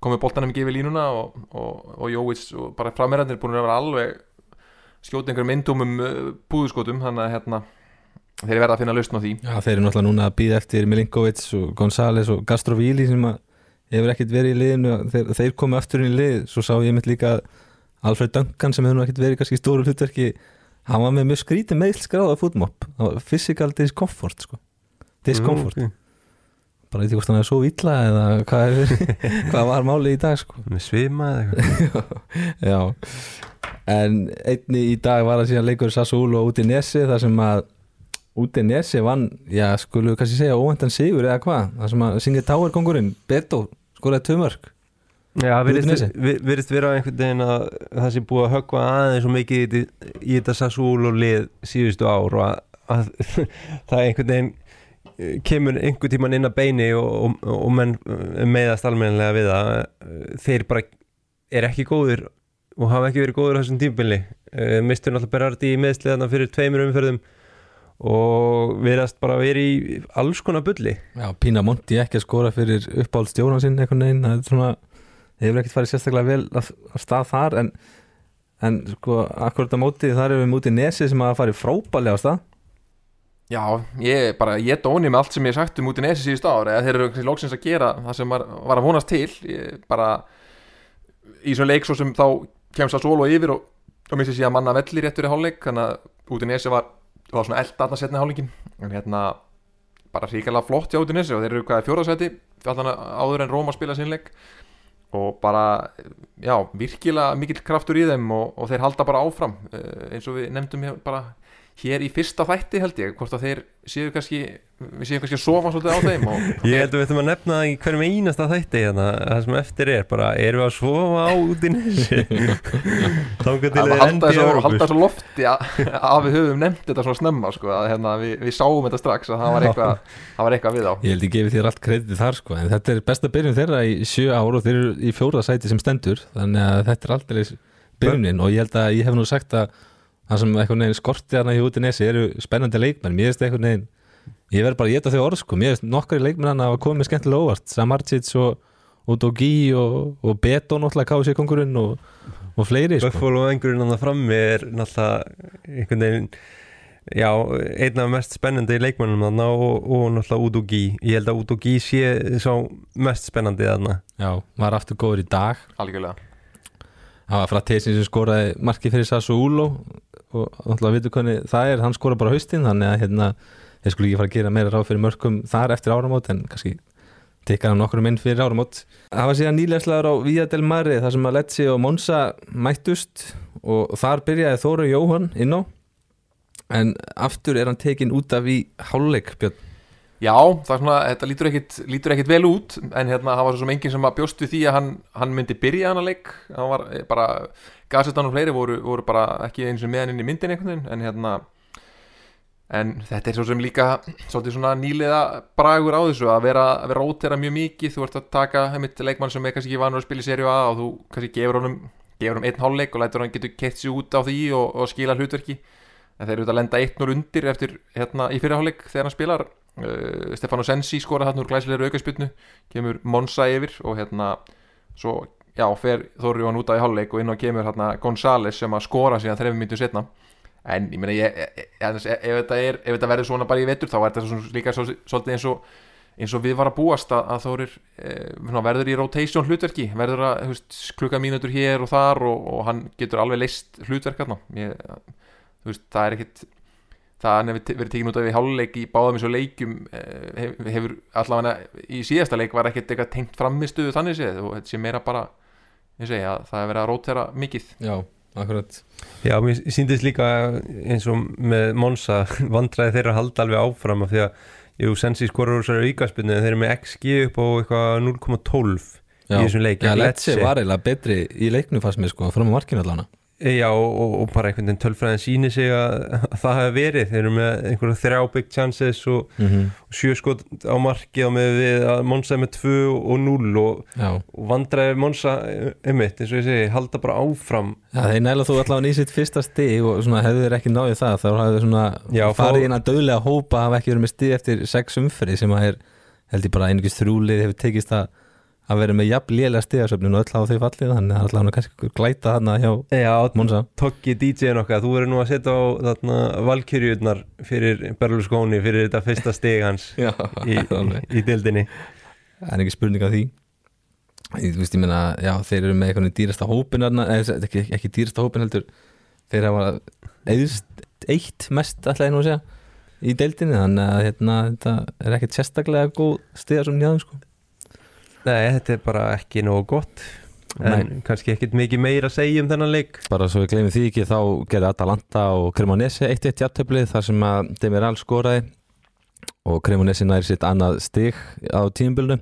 komið boltanum ekki yfir línuna og, og, og Jóvits og bara framherjarnir er búin að vera alveg skjóta einhverjum myndumum uh, púðuskotum, þannig að hérna þeir verða að finna lausn á því. Já, þeir eru náttúrulega núna að býða eftir Milinkovic og González og Gastrovili sem að hefur ekkert verið í liðinu. Þeir, þeir komu aftur inn í lið, svo sá ég mitt líka Alfred Duncan sem hefur nú ekkert verið kannski stóru hlutverki, hann var með mjög skrítið það var physical discomfort sko, discomfort. Mm, bara eitthvað er svo illa eða hvað, er, (laughs) hvað var málið í dag sko. Með svima eða eitthvað. (laughs) Já, en einni í dag var að síðan leikur Sassuolo út í Nesi þar sem að út í Nesi vann, já, skulum við kannski segja óvæntan sigur eða hvað, þar sem að syngið Tower kongurinn, Beto, skoraði tvö mörg Já, virðist vera einhvern veginn að það sé búið að höggva aðeins og mikið í, þetta- í þetta Sassuolo lið síðustu ár og að, að (laughs) það einhvern veginn eh, kemur einhvern tíman inn að beini og, og, og menn eh, meiðast almennilega við það eh, þeir bara er ekki góðir og hafa ekki verið góðir á þessum tímabili. Mistur náttúrulega Berardi í meðsliðana fyrir tveimur umferðum og verðast bara verið í alls konar bulli. Já, Pína Monti ekki að skora fyrir uppáhald stjóran sinn einhvern veginn, það er svona það hefur ekkert farið sérstaklega vel af, af stað þar en, en sko akkurat á móti þar erum við mútið Nesi sem að farið frábælega af stað. Já, ég bara, ég dóni með allt sem ég sagt um út í nesi síðust ár eða þeir eru lóksins að gera það sem var, var að vonast til. Ég, bara í svona leik svo sem þá kemst það sól og yfir og, og missi síðan manna velli rétt fyrir hálfleik þannig að út í nesi var, var svona elda aðna setna hálfleikin en hérna bara ríkilega flott hjá út í nesi og þeir eru hvað fjóraðsæti allan áður en Róma spila sínleik og bara, já, virkilega mikill kraftur í þeim og, og þeir halda bara áfram eh, eins og við nefndum bara hér í fyrsta þætti held ég hvort að þeir séu kannski við séum kannski að sofa svolítið á þeim (laughs) Ég held að við ættum að nefna það í hverjum einasta þætti hérna, það sem eftir er bara, erum við að sofa á út í nesi (laughs) Þángar til að þeir halda endi Evrópu. halda þessu lofti að, að við höfum nefnt þetta svona snemma sko, að hérna, við, við sáum þetta strax að það var eitthvað, það var eitthvað við á Ég held ég gefi þér allt kreditið þar sko en þetta er besta byrjun þeirra í sjö ár og þeir eru í fjóra sæti sem stendur þannig að þetta er aldrei byrjunin og ég held að ég hef nú sagt að það sem eitthvað neginn skorti hana í út í nesi eru spennandi leikmenn, mér finnst eitthvað neginn ég verð bara að geta þau orð sko, mér finnst nokkari leikmenn hann að hafa komið skemmtilega óvart. Samarcic og, og Dogi og, og Beto náttúrulega kási kongurinn og, og fleiri sko. Buffalo engurinn hann frammi er náttúrulega einhvern veginn já, einn af mest spennandi leikmennum þarna og, og náttúrulega Udogi ég held að Udogi sé sá mest spennandi þarna. Já, var aftur góður í dag. Algjörlega. Það var Fratesi sem skoraði marki fyrir Sassuolo og náttúrulega vitur hvernig það er, hann skoraði bara haustinn þannig að hérna, þeir skulle ekki fara að gera meira ráð fyrir mörgum þar eftir áramót en kannski tekkar hann okkur inn fyrir áramót. Það var síðan nýlegslegar á Vía del Mare þar sem að Letzi og Monsa mættust og þar byrjaði Þóru Jóhann inn á. En aftur er hann tekin út af í hálfleik Björn. Já, það er svona, þetta lítur ekkit, lítur ekkit vel út en hérna, það var svo sem enginn sem bjóst við því að hann, hann myndi byrja hann að leik. Hann var bara, Gazetan og fleiri voru, voru bara ekki eins og með hann inn í myndin einhvern veginn, en hérna en þetta er svo sem líka svolítið svona nýliða bragur á þessu að vera, að vera rótera mjög mikið. Þú ert að taka heimitt leikmann sem er kannski ekki vanur að spila í serju A og þú kannski gefur honum gefur honum einn hálfleik og lætur hann getur kett sér út á því og, og skila hlutverki. En þeir eru að lenda 1-0 undir eftir hérna í fyrirháleik þegar hann spilar. Uh, Stefano Sensi skora þarna úr glæsilegur aukaspilnu kemur Monsa yfir og hérna svo já, fer Þóri Jóhann út af í hálfleik og inn á kemur hérna Gonzales sem að skora síðan þrefum mínutum setna en ég meina ef, þetta er, verður svona bara í vetur þá er þetta svona, líka svo, svolítið eins og eins og við var að búast að, að Þórir eh, verður í rotation hlutverki verður að veist, klukka mínútur hér og þar og, og hann getur alveg leist hlutverk hérna. Það er ekkit það hann hefur verið tekinn út af í háluleik í báðum eins og leikum eh, hefur allavega í síðasta leik var ekkert eitthvað tengt framistuðu þannig séð og þetta sé meira bara ég segi að það er verið að rótera mikið. Já, akkurat. Já, mér síndist líka eins og með Monsa (laughs) vandræði þeirra að halda alveg áfram af því að Jú, Sensi skorur úr þessari aukaspinnu þeir eru með XG upp á eitthvað 0,12 í þessum leik. Já, Lecce var eiginlega betri í leiknum fannst mér sko, fram á markinu allavega Já, og, og bara einhvern veginn tölfræðin síni sig að, að það hefur verið. Þeir eru með einhverja þrjá big chances og, mm -hmm. og sjö skot á marki og með við að Monsa er með 2 og 0 og, og vandræði Monsa emitt, eins og ég segi, halda bara áfram. Já, þeir næla þú allavega í sitt fyrsta stig og hefur þeir ekki náðið það þá hefur þeir farið inn að döðlega hópa hafa ekki verið með stig eftir sex umfrið sem að er, held ég bara einhvers þrúlið hefur tekist að að vera með jafn lélega stigasöfnun og öll á því fallið þannig að allavega kannski glæta þarna hjá Já, Monsa Tokki DJ-in okkar, þú verður nú að setja á þarna valkyrjurnar fyrir Berlusconi fyrir þetta fyrsta stig hans (laughs) já, í, í dildinni Það er ekki spurning af því. Þú veist, ég meina, já, þeir eru með eitthvað dýrasta hópin ekki, ekki dýrasta hópin heldur þeir hafa eitt mest alltaf einu að segja í deildinni þannig að hérna, þetta er ekkert sérstaklega góð stigasöfn hjá þeim sko Nei, þetta er bara ekki nógu gott. En Nei. kannski ekkit mikið meira að segja um þennan leik. Bara svo við glemum því ekki þá gerði Atalanta og Cremonese 1-1 jafntöflið þar sem að Demiral skoraði. Og Cremonese næri sitt annað stig á tímbilnu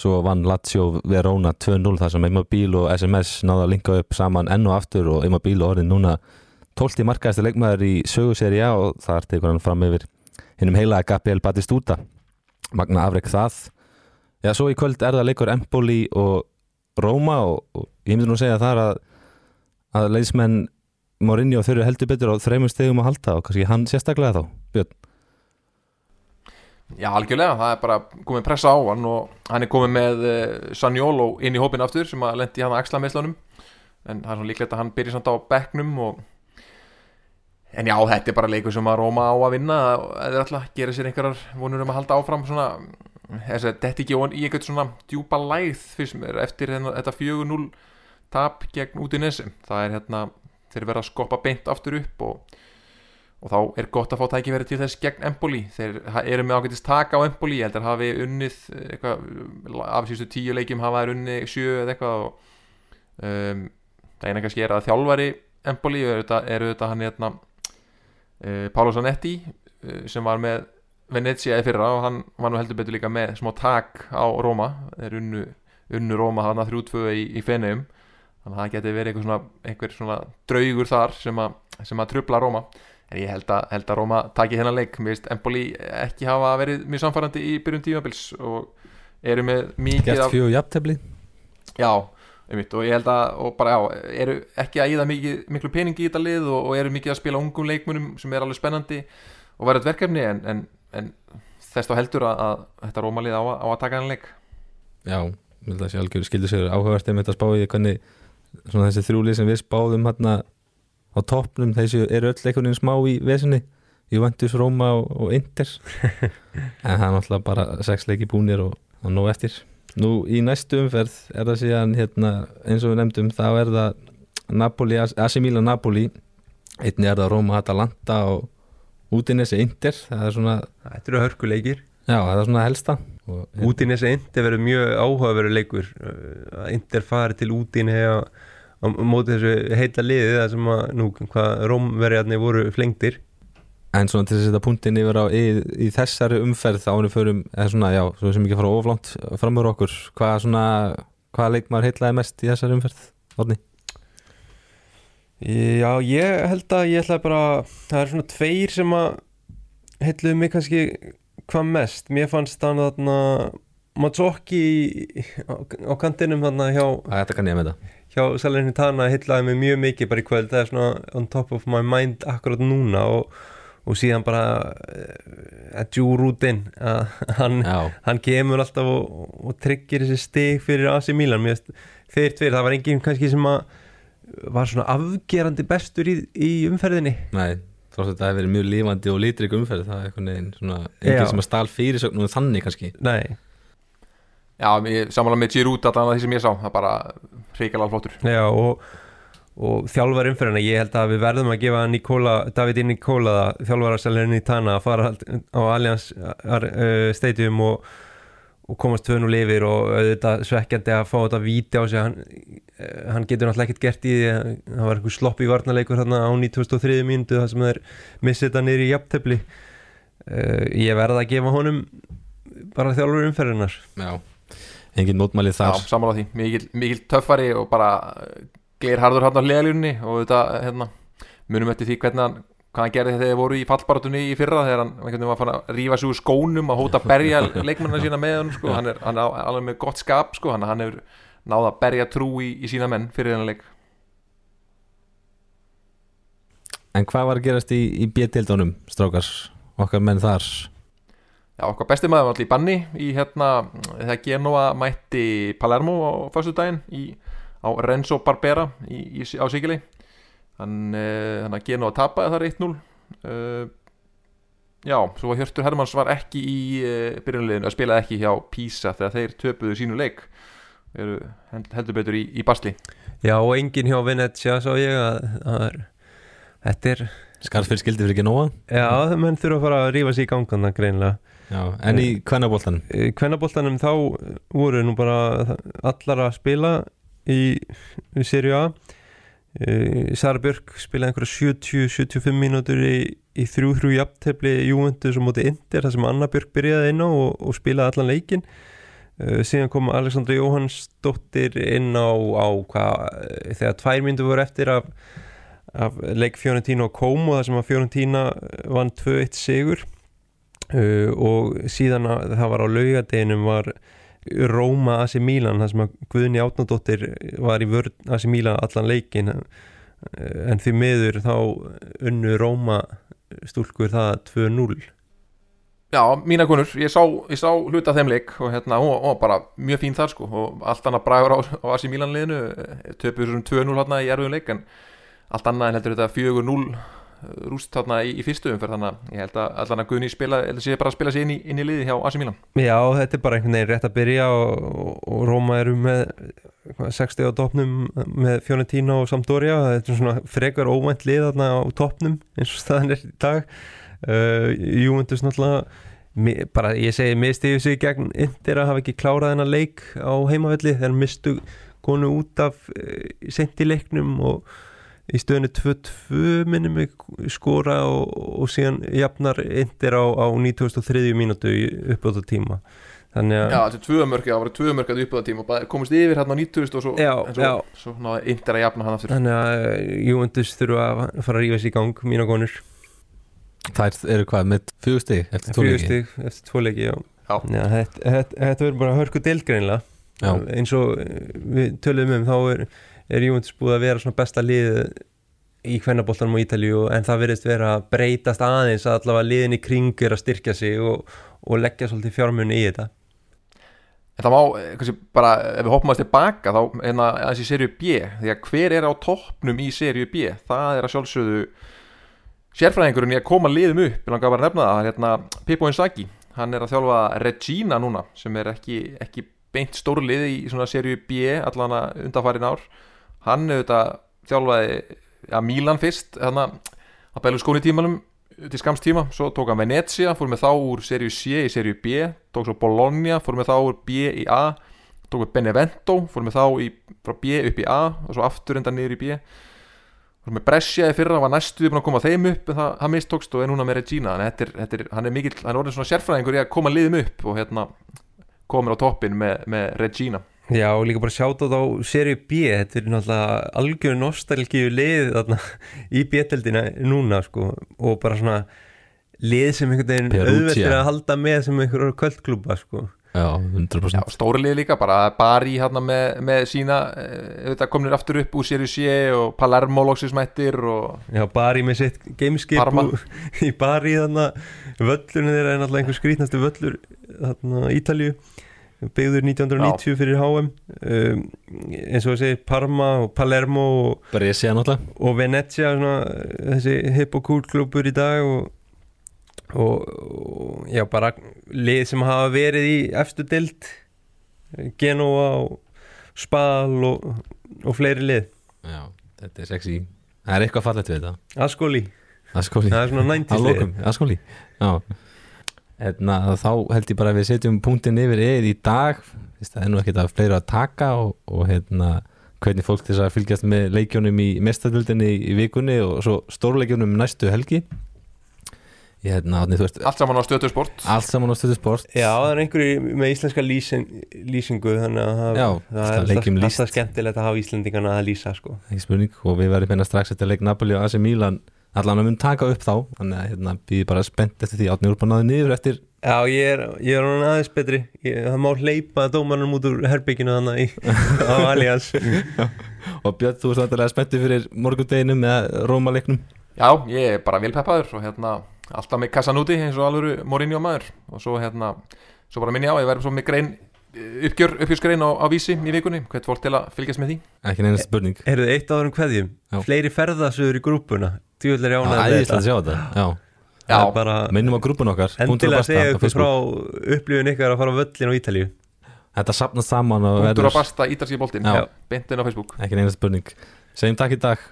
svo vann Lazio Verona 2-0 þar sem Immobile og SMS náða að linka upp saman enn og aftur. Og Immobile orðin núna 12. markaðasti leikmaður í söguseri og það tekur hann fram yfir hinnum heila Gabriel Batistuta. Magna afreg það Já, svo í kvöld er það leikur Empoli og Róma og, og ég myndi nú segja þar að, að leismenn Mourinho þurru heldur betur á þreymur stegum að halda og kannski hann sérstaklega þá, Björn. Já, algjörlega, það er bara komið pressa á hann og hann er komið með uh, Sanjolo inn í hópin aftur sem að lendi hann að axla meðslunum en það er svona líklegt að hann byrjir samt á bekknum og En já, þetta er bara leikur sem að Róma á að vinna eða alltaf gera sér einhverjar vonur um að halda áfram svona þetta ekki í eitthvað svona djúpa læð fyrst mér eftir hérna, þetta 4-0 tap gegn út í nesum það er hérna, þeir verða að skoppa beint aftur upp og, og þá er gott að fá tækifæri til þess gegn Empoli. Þeir eru með ákveðist taka á Empoli ég held að hafi unnið eitthvað, af síðustu tíu leikjum hafa þeir unnið sjö eða eitthvað og, um, það eina kannski er að þjálfari Empoli eru þetta hann hérna uh, Pálo Zanetti uh, sem var með Venezia í fyrra og hann var nú heldur betur líka með smá tak á Róma þeir unnu, unnu Róma hann að þrjútföðu í, í Feneum þannig að það geti verið einhver svona, einhver svona draugur þar sem að, sem að trubla Róma en ég held að, held að Róma taki hennar leik. Mér veist Empoli ekki hafa verið mjög samfærandi í byrjun tímabils og eru með mikið Gert fjög jafntefli. Já, einmitt. Og ég held að og bara já, eru ekki að íða mikið, miklu peningi í þetta lið og, og eru mikið að spila ungum leikmunum sem er alveg spennandi og verður verkefni en, en en þess þá heldur að, að þetta rómalið á, á að taka hann leik? Já, ég held að sé algjör skildur sér áhugavert um þetta spáði hvernig þessi þrjúlið sem við spáðum hérna á toppnum þessu eru öll einhvern veginn smá í vesinni. Juventus, Róma og, og Inter. (laughs) En það er náttúrulega bara sex leiki búnir og, og nóg eftir. Nú í næstu umferð er það síðan hérna, eins og við nefndum þá er það Napoli, Asimila Napoli. Einni er það Róma, Atalanta og Útinessi Inder það er svona Þetta eru hörkuleikir. Já, það er svona helsta. Útinessi Inder verður mjög áhugaveru leikur Inder fari til Útinni á, á móti þessu heila liði það sem að nú hvað Rómverjarni voru flengtir En svona til að setja punktin yfir á í, í þessari umferð þá erum förum, eða svona já, svo sem ekki fara oflánt framur okkur, hvað svona hvaða leikmar heitlaði mest í þessari umferð Orni? Já, ég held að ég ætla bara það er svona tveir sem að heitluðu mig kannski hvað mest, mér fannst þannig að Mazzocchi á, á kantinum þannig hjá það hjá Salernitana heitlaði mig mjög mikið bara í kvöld. Það er svona on top of my mind akkurat núna og, og síðan bara uh, að djúrútin hann, hann kemur alltaf og, og tryggir þessi stig fyrir Mér finnst þeir tveir, það var enginn kannski sem að var svona afgerandi bestur í, í umferðinni. Nei, þó að þetta hefur verið mjög lífandi og lítrik umferð það er einhvern veginn svona enginn sem að stál fyrirsögnum þannig kannski. Nei, Já, samanlega með Giroud allan að því sem ég sá, það er bara hreikalega flottur. Já og, og þjálfar umferðina, ég held að við verðum að gefa Nikola, David Nikola þjálfararselurinn í Tana að fara á Allianz uh, Stadium og, og komast tvönu lifir og auðvitað svekkjandi að fá þetta víti á sig. Hann, eh, hann getur náttúrulega ekkert gert í því það var einhver slopp í varnarleikur þarna á 2003 mínútu þar sem þeir missið þetta niður í jafntefli. Uh, ég verða að gefa honum bara þjálfur umferðinar Já, enginn mótmælið Já, þar samanlega því, mikil, mikil töffari og bara gleir harður hann á hliðalínunni og þetta, hérna, munum eftir því hvernig hann hvað hann gerði þegar þeir voru í fallbaratunni í fyrra þegar hann einhvern veginn var fann að rífa sig úr skónum að hóta að berja (laughs) leikmennina sína með hann sko. hann er, hann er alveg með gott skap sko. hann, hann hefur náða að berja trú í, í sína menn fyrir þennan leik. En hvað var að gerast í, í B-dildunum, strákar, okkar menn þar? Já, okkar besti maður var allir í banni í hérna, þegar Genoa mætti Palermo á fyrstu daginn í, á Renzo Barbera í, í, á Sigili hann, uh, hann að Genoa tapaði þar 1-0 uh, Já, svo var Hjörtur Hermanns var ekki í uh, byrjunleginu, að spilaði ekki hjá Pisa þegar þeir töpuðu sínu leik. Eru held- heldur betur í, í basli. Já, og enginn hjá Venetia sá ég að, að þetta er Skarfið skildi fyrir ekki nóa Já, menn þurfa að fara að rífa sig í gangan greinlega. Já, en í kvennaboltanum? Í kvennaboltanum þá voru nú bara allar að spila í, í Serie A. Eh, Sara Björk spilaði einhverja 70-75 mínútur í, í þrjú-þrjú jafntefli Juventus og móti Inter þar sem Anna Björk byrjaði inn á og, og spilaði allan leikin uh, síðan kom Alexandra Jóhannsdóttir inn á, á hvað, eh, þegar tvær mínútur voru eftir af, af leik Fiorentina og Como þar sem að Fiorentina vann 2-1 sigur. Uh, og síðan að það var á laugadeginum var Róma AC Milan þar sem að Guðni Átnadóttir var í vörn AC Milan allan leikin en því miður þá unnu Róma stúlkur það 2-0 Já, mína konur, ég sá, ég sá hluta þeim leik og hérna, hún var- bara mjög fín þar sko og allt annað bragur á, á Asi Milan liðinu svona 2-0 hérna í erfiðum leik en allt annað heldur þetta 4-0 rúst hérna í, í fyrstu umferð þannig að ég held að allan að Guðni spila sé bara að spila sér inn í, inn í liði hjá Asi Milan. Já, þetta er bara einhvern veginn rétt að byrja og, og, Róma eru með hvað, 60 á topnum með Fiorentina og Sampdoria. Þetta er svona frekar óvænt lið þarna á topnum eins og staðan er í dag. Uh, Juventus náttúrulega bara ég segi mistiðu sig gegn Inter að hafa ekki klárað þennan leik á heimavelli. Þegar mistu konu út af uh, sent í leiknum og í stöðinu 2-2 minnum mig skora og, og síðan jafnar Inter á, á 93. mínútu í uppbóta tíma þannig að Já, þetta er tvö mörg, það voru tvö mörg að uppöða tíma og komist yfir hérna á 90 og svo, Já, svo, svo náði Inter að jafna hann aftur Þannig að uh, Juventus þurfa að fara að rífa sér í gang mína konur Þær eru hvað, með fjögur stig eftir tvo leiki? Fjögur stig eftir tvo leiki, já, Já. já Þetta þetta- þetta verður bara hörku deilgreinlega Já. eins og uh, við töluðum um þá er, er Juventus búið að vera svona besta lið í kvennaboltanum á Ítalíu en það verðist vera að breytast aðeins að allavega liðin í kring er að styrkja sig og, og leggja svolítið fjármunni í þetta. En það má, eh, kannski bara, ef við hoppum aðeins tilbaka þá, hérna, aðeins í serju B því að hver er á toppnum í serju B? Það er að sjálfsögðu sérfræðingurinn í að koma liðum upp. Ég langar bara að nefna það, hérna, Pippo Inzaghi. Hann er að þjálfa Regina núna sem er ekki, ekki beint stórlið í svona serju B allan að undanfærin ár hann auðvitað þjálfaði ja, Milan fyrst hérna, að bælu skóni tímanum til skamst tíma, svo tók hann Venezia fór með þá úr serju C í serju B tók svo Bologna, fór með þá úr B í A tók með Benevento fór með þá í, frá B upp í A og svo aftur enda niður í B. Fór með Brescia í fyrra, var næstuði búin að koma þeim upp en það, það mistókst og er núna með Regina. Þetta er, þetta er, hann er mikill, hann er orðin svona sérfræðingur í að koma liðum upp og hérna komur á toppin með, með Regina Já, og líka bara sjáta á seri B, þetta er náttúrulega algjör nostalgíu lið þarna (laughs) í B-deldina núna sko. Og bara svona lið sem einhvern veginn er að halda með sem einhverjum kvöldklúpa sko. Já, Já, 100% stóri lið líka, bara Bari hérna með, með sína þetta komnir aftur upp úr Serie C og Palermo loksins mættir og Já, Bari með sitt gameskip (laughs) í Bari þannig völlurinn þeirra er náttúrulega einhver skrítnasti völlur þarna Ítalju byggður 1990 fyrir HM um, eins og þessi Parma og Palermo og, Brescia og Venezia svona, þessi hip og cool klubur í dag og, og, og já bara lið sem hafa verið í efstu dild Genoa og Spal og, og fleiri lið. Já, þetta er sexy. Það er eitthvað fallegt við þetta. Ascoli, Askóli það er svona Að 90 lið. Askóli Já Hérna, þá held ég bara að við setjum punktin yfir eða í dag. Það er nú ekkert að fleira að taka og, og hérna, hvernig fólk til þess að fylgjast með leikjónum í mestadöldinni í vikunni og svo stórleikjónum næstu helgi. Ég hérna, átni, þú veist allt saman á stötu sport. Allt saman á stöðu sport. Já, það er einhverju með íslenska lýsing, lýsingu þannig að það, Já, það er alltaf, alltaf skemmtilegt að hafa Íslendingana að lýsa sko. ekki spurning og við verðum hérna strax eftir leik Napoli og AC Milan allan að mun taka upp þá þannig að hérna, býði bara spennt eftir því. Átni úr bara náði niður eftir Já, ég er, ég er hann aðeins betri. Ég, það má hleypa dómarnum út úr herbygginu þannig í, á Allianz (laughs) og Björn, þú ert vantilega spenntið fyrir morgundeginum eða Rómaleiknum? Já, ég er bara vilpeppaður og hérna alltaf með kassan úti eins og alvöru Mourinho maður. Og svo hérna, svo bara minni á ég verður svo með grein uppgjör, uppgjörsgrein á, á vísi í vikunni, hvert fólk til að fylgjast með því. Ekki neina spurning. Heyrðu, eitt í grúpuna Djúvel er æðislega að sjá þetta. Já. Já, Það bara minnum á grúpun okkar endilega basta segja ykkur frá upplifun ykkar að fara á völlin á Ítalíu. Þetta sapnast saman verður að basta ítalski boltinn. Já. beint inn á Facebook. Ekki neina spurning. Segjum takk í dag,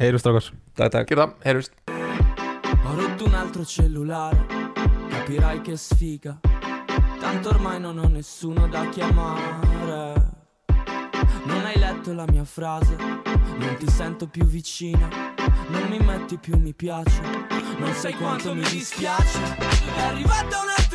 heyrjum strákar. Takk, takk. Gerða, heyrjust Ho rotto un altro cellulare, capirai che sfiga. Tanto ormai non ho nessuno da chiamare. Non hai letto la mia frase, non ti sento più vicina. Non mi metti più mi piace, non sai quanto mi dispiace. È arrivata una